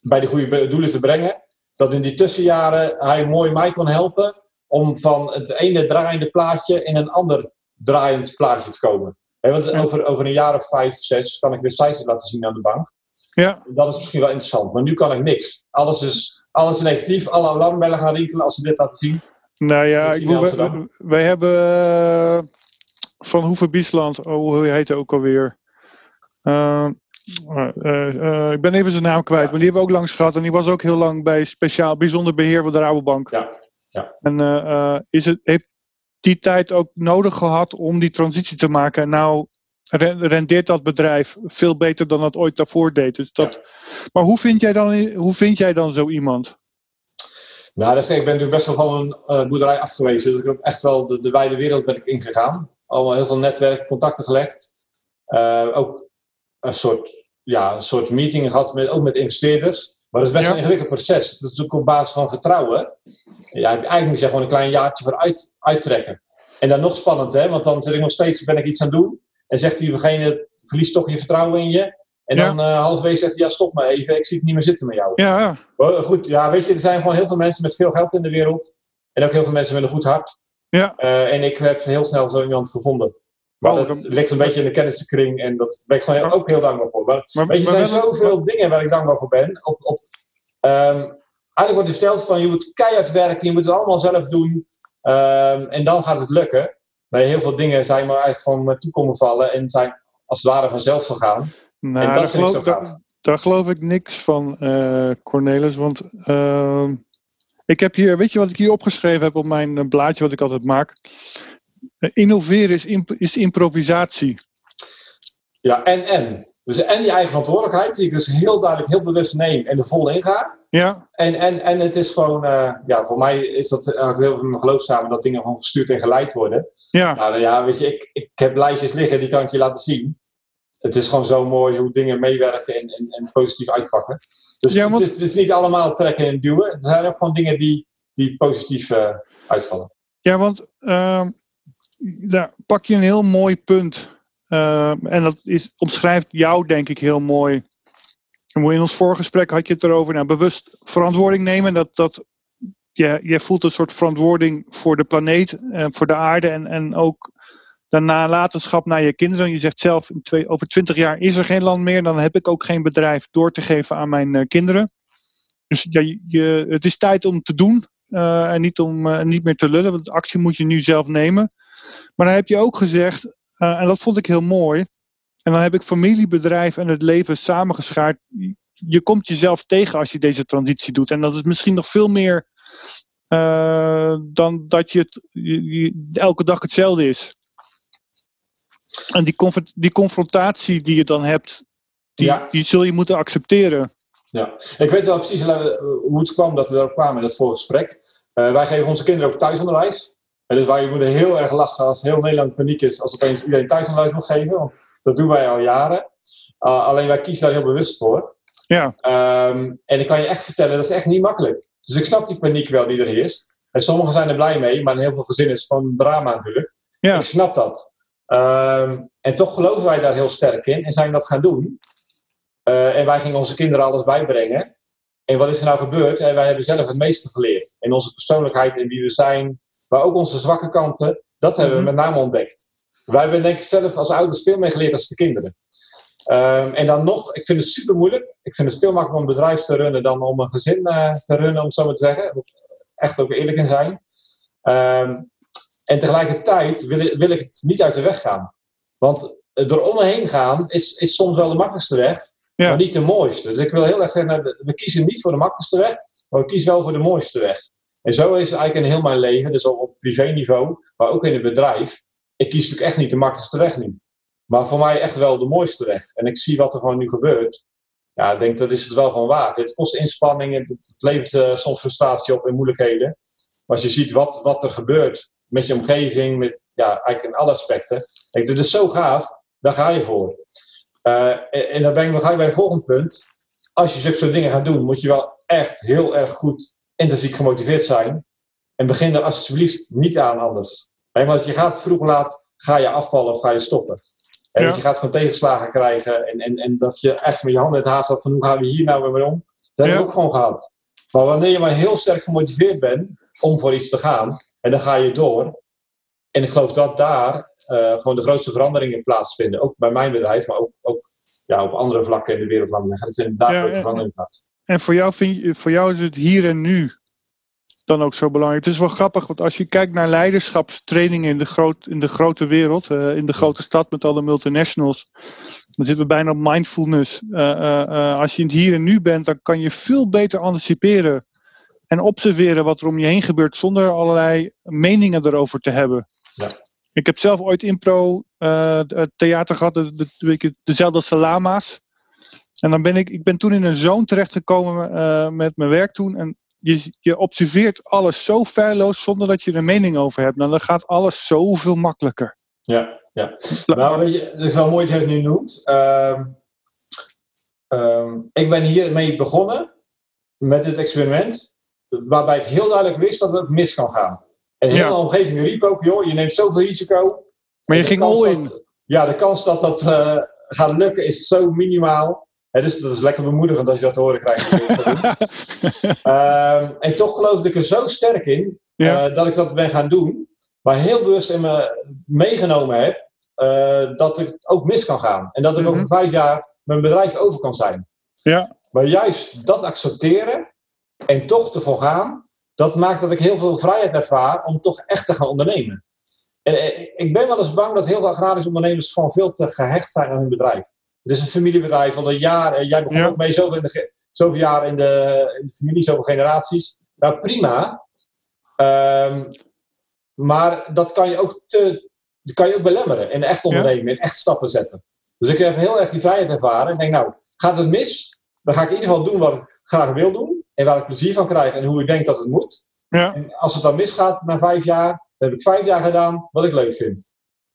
bij de goede doelen te brengen. Dat in die tussenjaren hij mooi mij kon helpen om van het ene draaiende plaatje in een ander draaiend plaatje te komen. Want over, over een jaar of vijf, zes kan ik weer cijfers laten zien aan de bank. Ja, Dat is misschien wel interessant, maar nu kan ik niks. Alles is, alles is negatief, alle alarmbellen gaan rinkelen als ze dit laten zien. nou ja, ik bedoel, wij, wij hebben eh, van Hoeve Biesland, oh, hoe heet hij ook alweer? Eh, eh, ik ben even zijn naam kwijt, Ja. maar die hebben we ook langs gehad. En die was ook heel lang bij speciaal bijzonder beheer van de Rabobank. Ja, ja. En is het, heeft die tijd ook nodig gehad om die transitie te maken? En nou ren- rendeert dat bedrijf veel beter dan het ooit daarvoor deed. Dus dat, Maar hoe vind, jij dan, hoe vind jij dan zo iemand? Nou, dat is, ik ben natuurlijk best wel van een eh, boerderij afgewezen. Dus ik heb echt wel de, de wijde wereld ben ik ingegaan. Allemaal heel veel netwerken, contacten gelegd. Eh, ook een soort, ja, een soort meeting gehad, met, ook met investeerders. Maar dat is best Ja. een ingewikkeld proces. Dat is natuurlijk op basis van vertrouwen. Ja, eigenlijk moet je gewoon een klein jaartje vooruit uittrekken. En dan nog spannend, hè? Want dan zit ik nog steeds, ben ik iets aan het doen. En zegt diegene, verliest toch je vertrouwen in je. En Ja. dan eh halverwege zegt hij, ja stop maar even, ik zie het niet meer zitten met jou. Ja, Goed, ja, weet je, er zijn gewoon heel veel mensen met veel geld in de wereld. En ook heel veel mensen met een goed hart. Ja. Eh, en ik heb heel snel zo iemand gevonden. Maar Oh, dat ligt een beetje in de kennissenkring en dat ben ik gewoon heel- Maar- ook heel dankbaar voor. Maar maar, weet je, er maar zijn zoveel dingen waar ik dankbaar voor ben. Op, op, ehm, eigenlijk wordt je verteld van je moet keihard werken, je moet het allemaal zelf doen. Ehm, en dan gaat het lukken. Maar heel veel dingen zijn me eigenlijk gewoon toe komen vallen en zijn als het ware vanzelf gegaan. Nou, en dat daar, geloof, daar, daar geloof ik niks van, eh, Cornelis. Want ehm, ik heb hier, weet je wat ik hier opgeschreven heb op mijn eh, blaadje wat ik altijd maak? Eh, innoveren is, imp- is improvisatie. Ja, en en. Dus en die eigen verantwoordelijkheid, die ik dus heel duidelijk, heel bewust neem en er vol in ga. Ja, En, en, en het is gewoon, eh, ja, voor mij is dat eigenlijk heel veel mijn geloof samen, dat dingen gewoon gestuurd en geleid worden. ja, Nou ja, weet je, ik, ik heb lijstjes liggen, die kan ik je laten zien. Het is gewoon zo mooi hoe dingen meewerken en, en, en positief uitpakken. Dus Ja, want- het, is, het is niet allemaal trekken en duwen. Er zijn ook gewoon dingen die, die positief eh, uitvallen. ja want ehm, daar pak je een heel mooi punt. Ehm, en dat is, omschrijft jou denk ik heel mooi. En In ons voorgesprek had je het erover, nou, bewust verantwoording nemen. Dat, dat je, je voelt een soort verantwoording voor de planeet, eh, voor de aarde en, en ook de nalatenschap naar je kinderen. Je zegt zelf, over twintig jaar is er geen land meer. Dan heb ik ook geen bedrijf door te geven aan mijn eh, kinderen. Dus je, je- het is tijd om te doen eh, en niet, om, eh, niet meer te lullen. Want actie moet je nu zelf nemen. Maar dan heb je ook gezegd, eh, en dat vond ik heel mooi. En dan heb ik familiebedrijf en het leven samengeschaard. Je komt jezelf tegen als je deze transitie doet. En dat is misschien nog veel meer eh, dan dat je, het, je- je- elke dag hetzelfde is. En die, die confrontatie die je dan hebt, die, die zul je moeten accepteren. Ja, ik weet wel precies hoe het kwam dat we erop kwamen in dat voorgesprek. Uh, wij geven onze kinderen ook thuisonderwijs. En dus wij moeten heel erg lachen als heel Nederland paniek is als opeens iedereen thuisonderwijs moet geven. Want dat doen wij al jaren. Uh, alleen wij kiezen daar heel bewust voor. Ja. Um, en ik kan je echt vertellen, dat is echt niet makkelijk. Dus ik snap die paniek wel die er heerst. En sommigen zijn er blij mee, maar in heel veel gezinnen is het gewoon drama natuurlijk. Ja. Ik snap dat. Um, en toch geloven wij daar heel sterk in en zijn dat gaan doen. Uh, en wij gingen onze kinderen alles bijbrengen. En wat is er nou gebeurd? En wij hebben zelf het meeste geleerd. In onze persoonlijkheid en wie we zijn. Maar ook onze zwakke kanten. Dat hebben we mhm. met name ontdekt. Wij hebben denk ik zelf als ouders veel meer geleerd als de kinderen. Um, en dan nog, ik vind het super moeilijk. Ik vind het veel makkelijker om een bedrijf te runnen dan om een gezin uh, te runnen, om zo maar te zeggen. Echt ook eerlijk in zijn. Um, en tegelijkertijd wil ik, wil ik het niet uit de weg gaan. Want er om me heen gaan is, is soms wel de makkelijkste weg. Ja. Maar niet de mooiste. Dus ik wil heel erg zeggen, we kiezen niet voor de makkelijkste weg, maar we kiezen wel voor de mooiste weg. En zo is eigenlijk in heel mijn leven, dus op privé-niveau, maar ook in het bedrijf. Ik kies natuurlijk echt niet de makkelijkste weg nu. Maar voor mij echt wel de mooiste weg. En ik zie wat er gewoon nu gebeurt. Ja, ik denk dat is het wel van waard. Het kost inspanning, het, het levert uh, soms frustratie op en moeilijkheden. Maar als je ziet wat, wat er gebeurt met je omgeving, met, ja, eigenlijk in alle aspecten. Denk, dit is zo gaaf, daar ga je voor. Uh, en, dan ben ik nog bij het volgende punt. Als je zulke soort dingen gaat doen, moet je wel echt heel erg goed intrinsiek gemotiveerd zijn. En begin er alsjeblieft niet aan anders. Want je gaat vroeg of laat, ga je afvallen of ga je stoppen. En ja. je gaat gewoon tegenslagen krijgen. En, en, en dat je echt met je handen in het haar staat van hoe gaan we hier nou weer om. Dat heb ik ook gewoon gehad. Maar wanneer je maar heel sterk gemotiveerd bent om voor iets te gaan. En dan ga je door. En ik geloof dat daar uh, gewoon de grootste veranderingen plaatsvinden. Ook bij mijn bedrijf, maar ook, ook ja, op andere vlakken in de wereld. Er vinden daar grote veranderingen plaats. En voor jou, vind je, voor jou is het hier en nu dan ook zo belangrijk. Het is wel grappig, want als je kijkt naar leiderschapstrainingen in de, groot, in de grote wereld, uh, in de grote stad met alle multinationals, dan zitten we bijna op mindfulness. Uh, als je in het hier en nu bent, dan kan je veel beter anticiperen en observeren wat er om je heen gebeurt zonder allerlei meningen erover te hebben. Ja. Ik heb zelf ooit impro theater gehad, de, de, dezelfde salama's. En dan ben ik, ik ben toen in een zone terechtgekomen uh, met mijn werk toen. En je, je observeert alles zo feilloos zonder dat je er een mening over hebt. Nou, dan gaat alles zoveel makkelijker. Ja, ja. Nou, weet je, het is wel mooi dat je het nu noemt. Uh, ik ben hiermee begonnen met dit experiment. Waarbij ik heel duidelijk wist dat het mis kan gaan. En heel de omgeving riep ook, joh, je neemt zoveel risico. Maar je ging al in. ja, de kans dat dat uh, gaat lukken is zo minimaal. Het is, dat is lekker bemoedigend als je dat te horen krijgt. uh, [laughs] en toch geloofde ik er zo sterk in uh, dat ik dat ben gaan doen. Maar heel bewust in me meegenomen heb uh, dat het ook mis kan gaan. En dat ik over mhm. vijf jaar mijn bedrijf over kan zijn. Ja. Maar juist dat accepteren en toch te volgaan, dat maakt dat ik heel veel vrijheid ervaar om toch echt te gaan ondernemen. En eh, ik ben wel eens bang dat heel veel agrarische ondernemers gewoon veel te gehecht zijn aan hun bedrijf. Het is een familiebedrijf al een jaar. Jij begon ook mee zoveel, in de, zoveel jaar in de, in de familie, zoveel generaties. Nou, prima. Um, maar dat kan je ook, te, dat kan je ook belemmeren in echt ondernemen, in echt stappen zetten. Dus ik heb heel erg die vrijheid ervaren. En denk, nou, gaat het mis? Dan ga ik in ieder geval doen wat ik graag wil doen en waar ik plezier van krijg en hoe ik denk dat het moet. Ja. En als het dan misgaat na vijf jaar, dan heb ik vijf jaar gedaan wat ik leuk vind.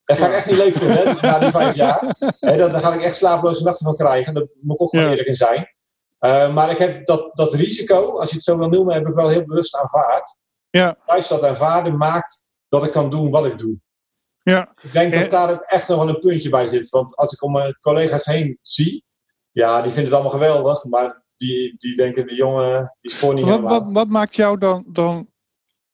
Dat ga ik echt niet leuk vinden, na die vijf jaar. dan, dan, ga ik echt slapeloze nachten van krijgen. Daar moet ik ook gewoon eerlijk in zijn. Uh, maar ik heb dat, dat risico, als je het zo wil noemen, heb ik wel heel bewust aanvaard. Ja. Juist dat aanvaarden maakt dat ik kan doen wat ik doe. Ja. Ik denk dat daar ook echt nog wel een puntje bij zit. Want als ik om mijn collega's heen zie, ja, die vinden het allemaal geweldig. Maar die, die denken, die jongen, die spoor niet wat, wat, wat, maakt jou dan, dan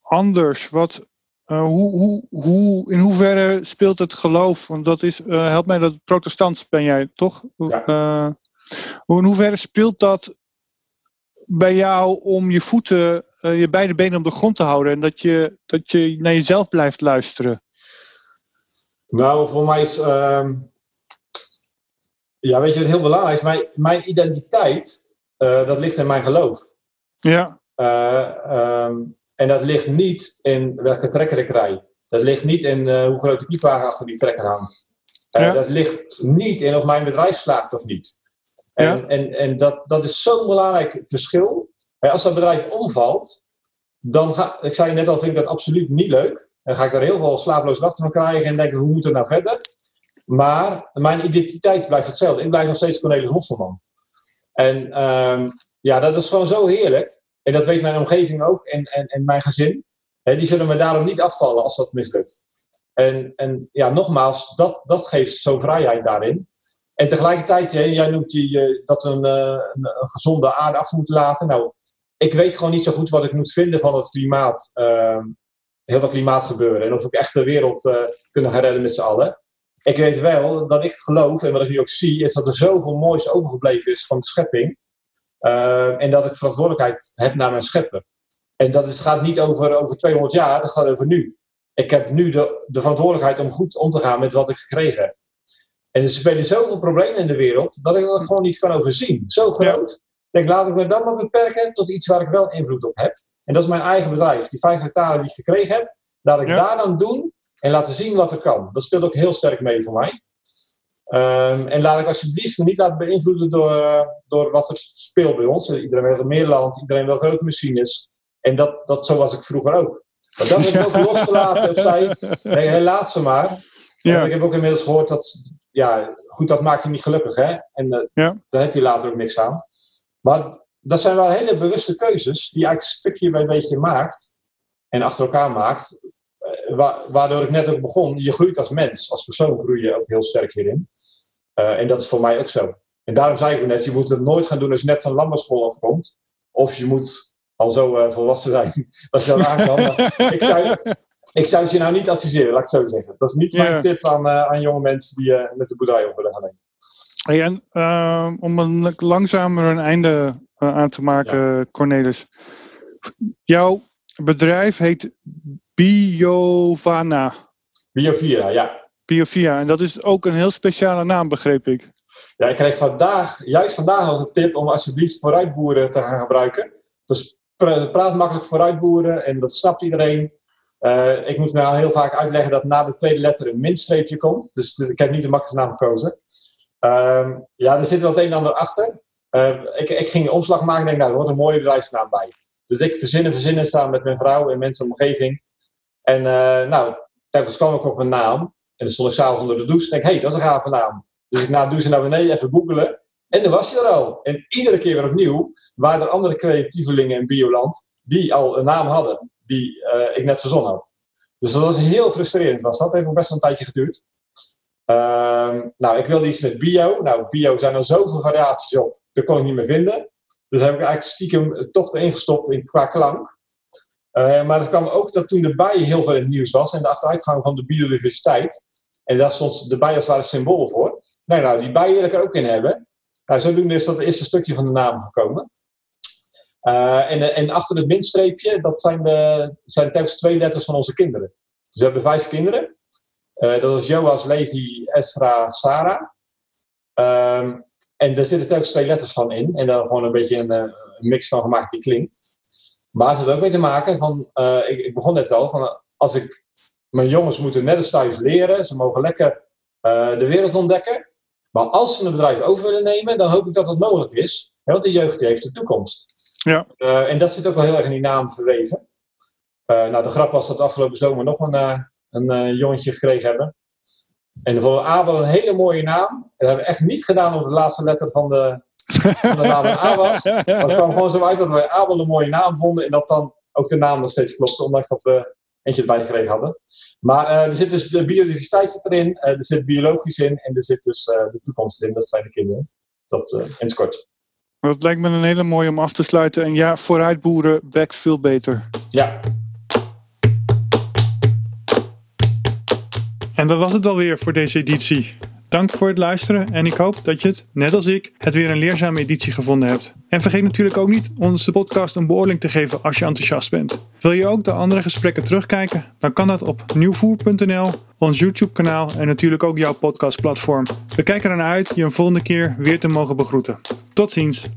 anders? Wat, uh, hoe, hoe, hoe, in hoeverre speelt het geloof? Want dat is, uh, help mij, dat protestant ben jij, toch? Ja. Uh, in hoeverre speelt dat bij jou om je voeten, je beide benen op de grond te houden en dat je, dat je naar jezelf blijft luisteren? Nou, voor mij is, ehm, ja, weet je wat heel belangrijk is? Mijn, mijn identiteit dat ligt in mijn geloof. Ja. Um, en dat ligt niet in welke trekker ik rij. Dat ligt niet in uh, hoe groot de piepwagen achter die trekker hangt. Uh, Dat ligt niet in of mijn bedrijf slaagt of niet. En, ja. en, en dat, dat is zo'n belangrijk verschil. Als dat bedrijf omvalt, dan ga ik zei net al, vind ik dat absoluut niet leuk. Dan ga ik daar heel veel slaaploze nachten van krijgen en denken, hoe moet het nou verder? Maar mijn identiteit blijft hetzelfde. Ik blijf nog steeds Cornelis Mosselman. En um, ja, dat is gewoon zo heerlijk. En dat weet mijn omgeving ook en, en, en mijn gezin. die zullen me daarom niet afvallen als dat mislukt. En, en ja, nogmaals, dat, dat geeft zo'n vrijheid daarin. En tegelijkertijd, jij, jij noemt die, dat we een, een, een, gezonde aarde achter moeten laten. Nou, ik weet gewoon niet zo goed wat ik moet vinden van het klimaat. Uh, heel dat klimaatgebeuren. En of ik echt de wereld uh, kunnen gaan redden met z'n allen. Ik weet wel dat ik geloof, en wat ik nu ook zie, is dat er zoveel moois overgebleven is van de schepping. Uh, en dat ik verantwoordelijkheid heb naar mijn schepper. En dat is, gaat niet over, over 200 jaar, dat gaat over nu. Ik heb nu de, de verantwoordelijkheid om goed om te gaan met wat ik gekregen heb. En er spelen zoveel problemen in de wereld dat ik dat gewoon niet kan overzien. Zo groot. Denk, laat ik me dan maar beperken tot iets waar ik wel invloed op heb. En dat is mijn eigen bedrijf. Die vijf hectare die ik gekregen heb, laat ik daar dan doen en laten zien wat er kan. Dat speelt ook heel sterk mee voor mij. Um, en laat ik alsjeblieft me niet laten beïnvloeden door, door wat er speelt bij ons. Iedereen wil meer land, iedereen wil grote machines. En dat, dat, zo was ik vroeger ook. Maar dat heb ik ook losgelaten [laughs] opzij. Nee, helaas ze maar. Ja. Ik heb ook inmiddels gehoord dat, ja, goed, dat maakt je niet gelukkig, hè? En uh, ja. daar heb je later ook niks aan. Maar dat zijn wel hele bewuste keuzes die je eigenlijk stukje bij beetje maakt en achter elkaar maakt. Eh, waardoor ik net ook begon, je groeit als mens, als persoon groei je ook heel sterk hierin. Uh, en dat is voor mij ook zo. En daarom zei ik net, je moet het nooit gaan doen als je net van landbouwschool afkomt. Of je moet al zo uh, volwassen zijn [laughs] dat je dat aan kan. ik, zou, ik zou het je nou niet adviseren, laat ik het zo zeggen. Dat is niet mijn tip aan, uh, aan jonge mensen die met de boerderij op willen gaan. Hey, en om een langzamer een einde aan te maken, ja. Cornelis. Jouw bedrijf heet Biovana. Biovia, ja. Biovia, en dat is ook een heel speciale naam, begreep ik. Ja, ik kreeg vandaag, juist vandaag als een tip om alsjeblieft vooruitboeren te gaan gebruiken. Dus praat makkelijk vooruitboeren en dat snapt iedereen. Uh, ik moet nou heel vaak uitleggen dat na de tweede letter een minstreepje komt. Dus, ik heb niet de makkelijke naam gekozen. Uh, ja, er zit wel het een en ander achter. Uh, ik, ik, ging een omslag maken en denk, nou, er wordt een mooie bedrijfsnaam bij. Dus ik verzinnen, verzinnen samen met mijn vrouw en mensen de omgeving. En uh, nou, telkens kwam ik op een naam. En dan stond ik s'avonds onder de douche. En denk, hé, hey, dat is een gave naam. Dus ik na het douchen naar beneden even googelen. En dan was hij er al. En iedere keer weer opnieuw waren er andere creatievelingen in Bioland die al een naam hadden die uh, ik net verzonnen had. Dus dat was heel frustrerend. Was. Dat heeft ook best wel een tijdje geduurd. Uh, nou, ik wilde iets met bio. Nou, bio zijn er zoveel variaties op. Dat kon ik niet meer vinden. Dus heb ik eigenlijk stiekem toch erin gestopt in, qua klank. Uh, maar het kwam ook dat toen de bijen heel veel in het nieuws was. En de achteruitgang van de biodiversiteit. En daar stond de bijen als het symbool voor. Nou, nou, die bijen wil ik er ook in hebben. Nou, zodoende is dat het eerste stukje van de naam gekomen. Uh, en, en achter het minstreepje, dat zijn, de, zijn telkens twee letters van onze kinderen. Dus we hebben vijf kinderen. Uh, dat is Joas, Levi, Esra, Sarah. Um, en daar zitten telkens twee letters van in. En daar gewoon een beetje een, een mix van gemaakt die klinkt. Maar het heeft ook mee te maken van, ik, ik, begon net al, van als ik, mijn jongens moeten net als thuis leren, ze mogen lekker uh, de wereld ontdekken. Maar als ze een bedrijf over willen nemen, dan hoop ik dat dat mogelijk is. Want de jeugd die heeft de toekomst. Ja. Uh, en dat zit ook wel heel erg in die naam verweven. nou, de grap was dat afgelopen zomer nog een, een jongetje gekregen hebben. En voor Abel een hele mooie naam. En dat hebben we echt niet gedaan om de laatste letter van de, van de naam A was. Maar het kwam gewoon zo uit dat wij Abel een mooie naam vonden. En dat dan ook de naam nog steeds klopt. Ondanks dat we eentje erbij gekregen hadden. Maar uh, er zit dus de biodiversiteit zit erin. Uh, er zit biologisch in. En er zit dus uh, de toekomst in. Dat zijn de kinderen. Dat in het kort. Dat lijkt me een hele mooie om af te sluiten. En ja, vooruitboeren backt veel beter. Ja, En dat was het alweer voor deze editie. Dank voor het luisteren en ik hoop dat je het, net als ik, het weer een leerzame editie gevonden hebt. En vergeet natuurlijk ook niet onze podcast een beoordeling te geven als je enthousiast bent. Wil je ook de andere gesprekken terugkijken? Dan kan dat op nieuwvoer.nl, ons YouTube kanaal en natuurlijk ook jouw podcastplatform. We kijken ernaar uit je een volgende keer weer te mogen begroeten. Tot ziens!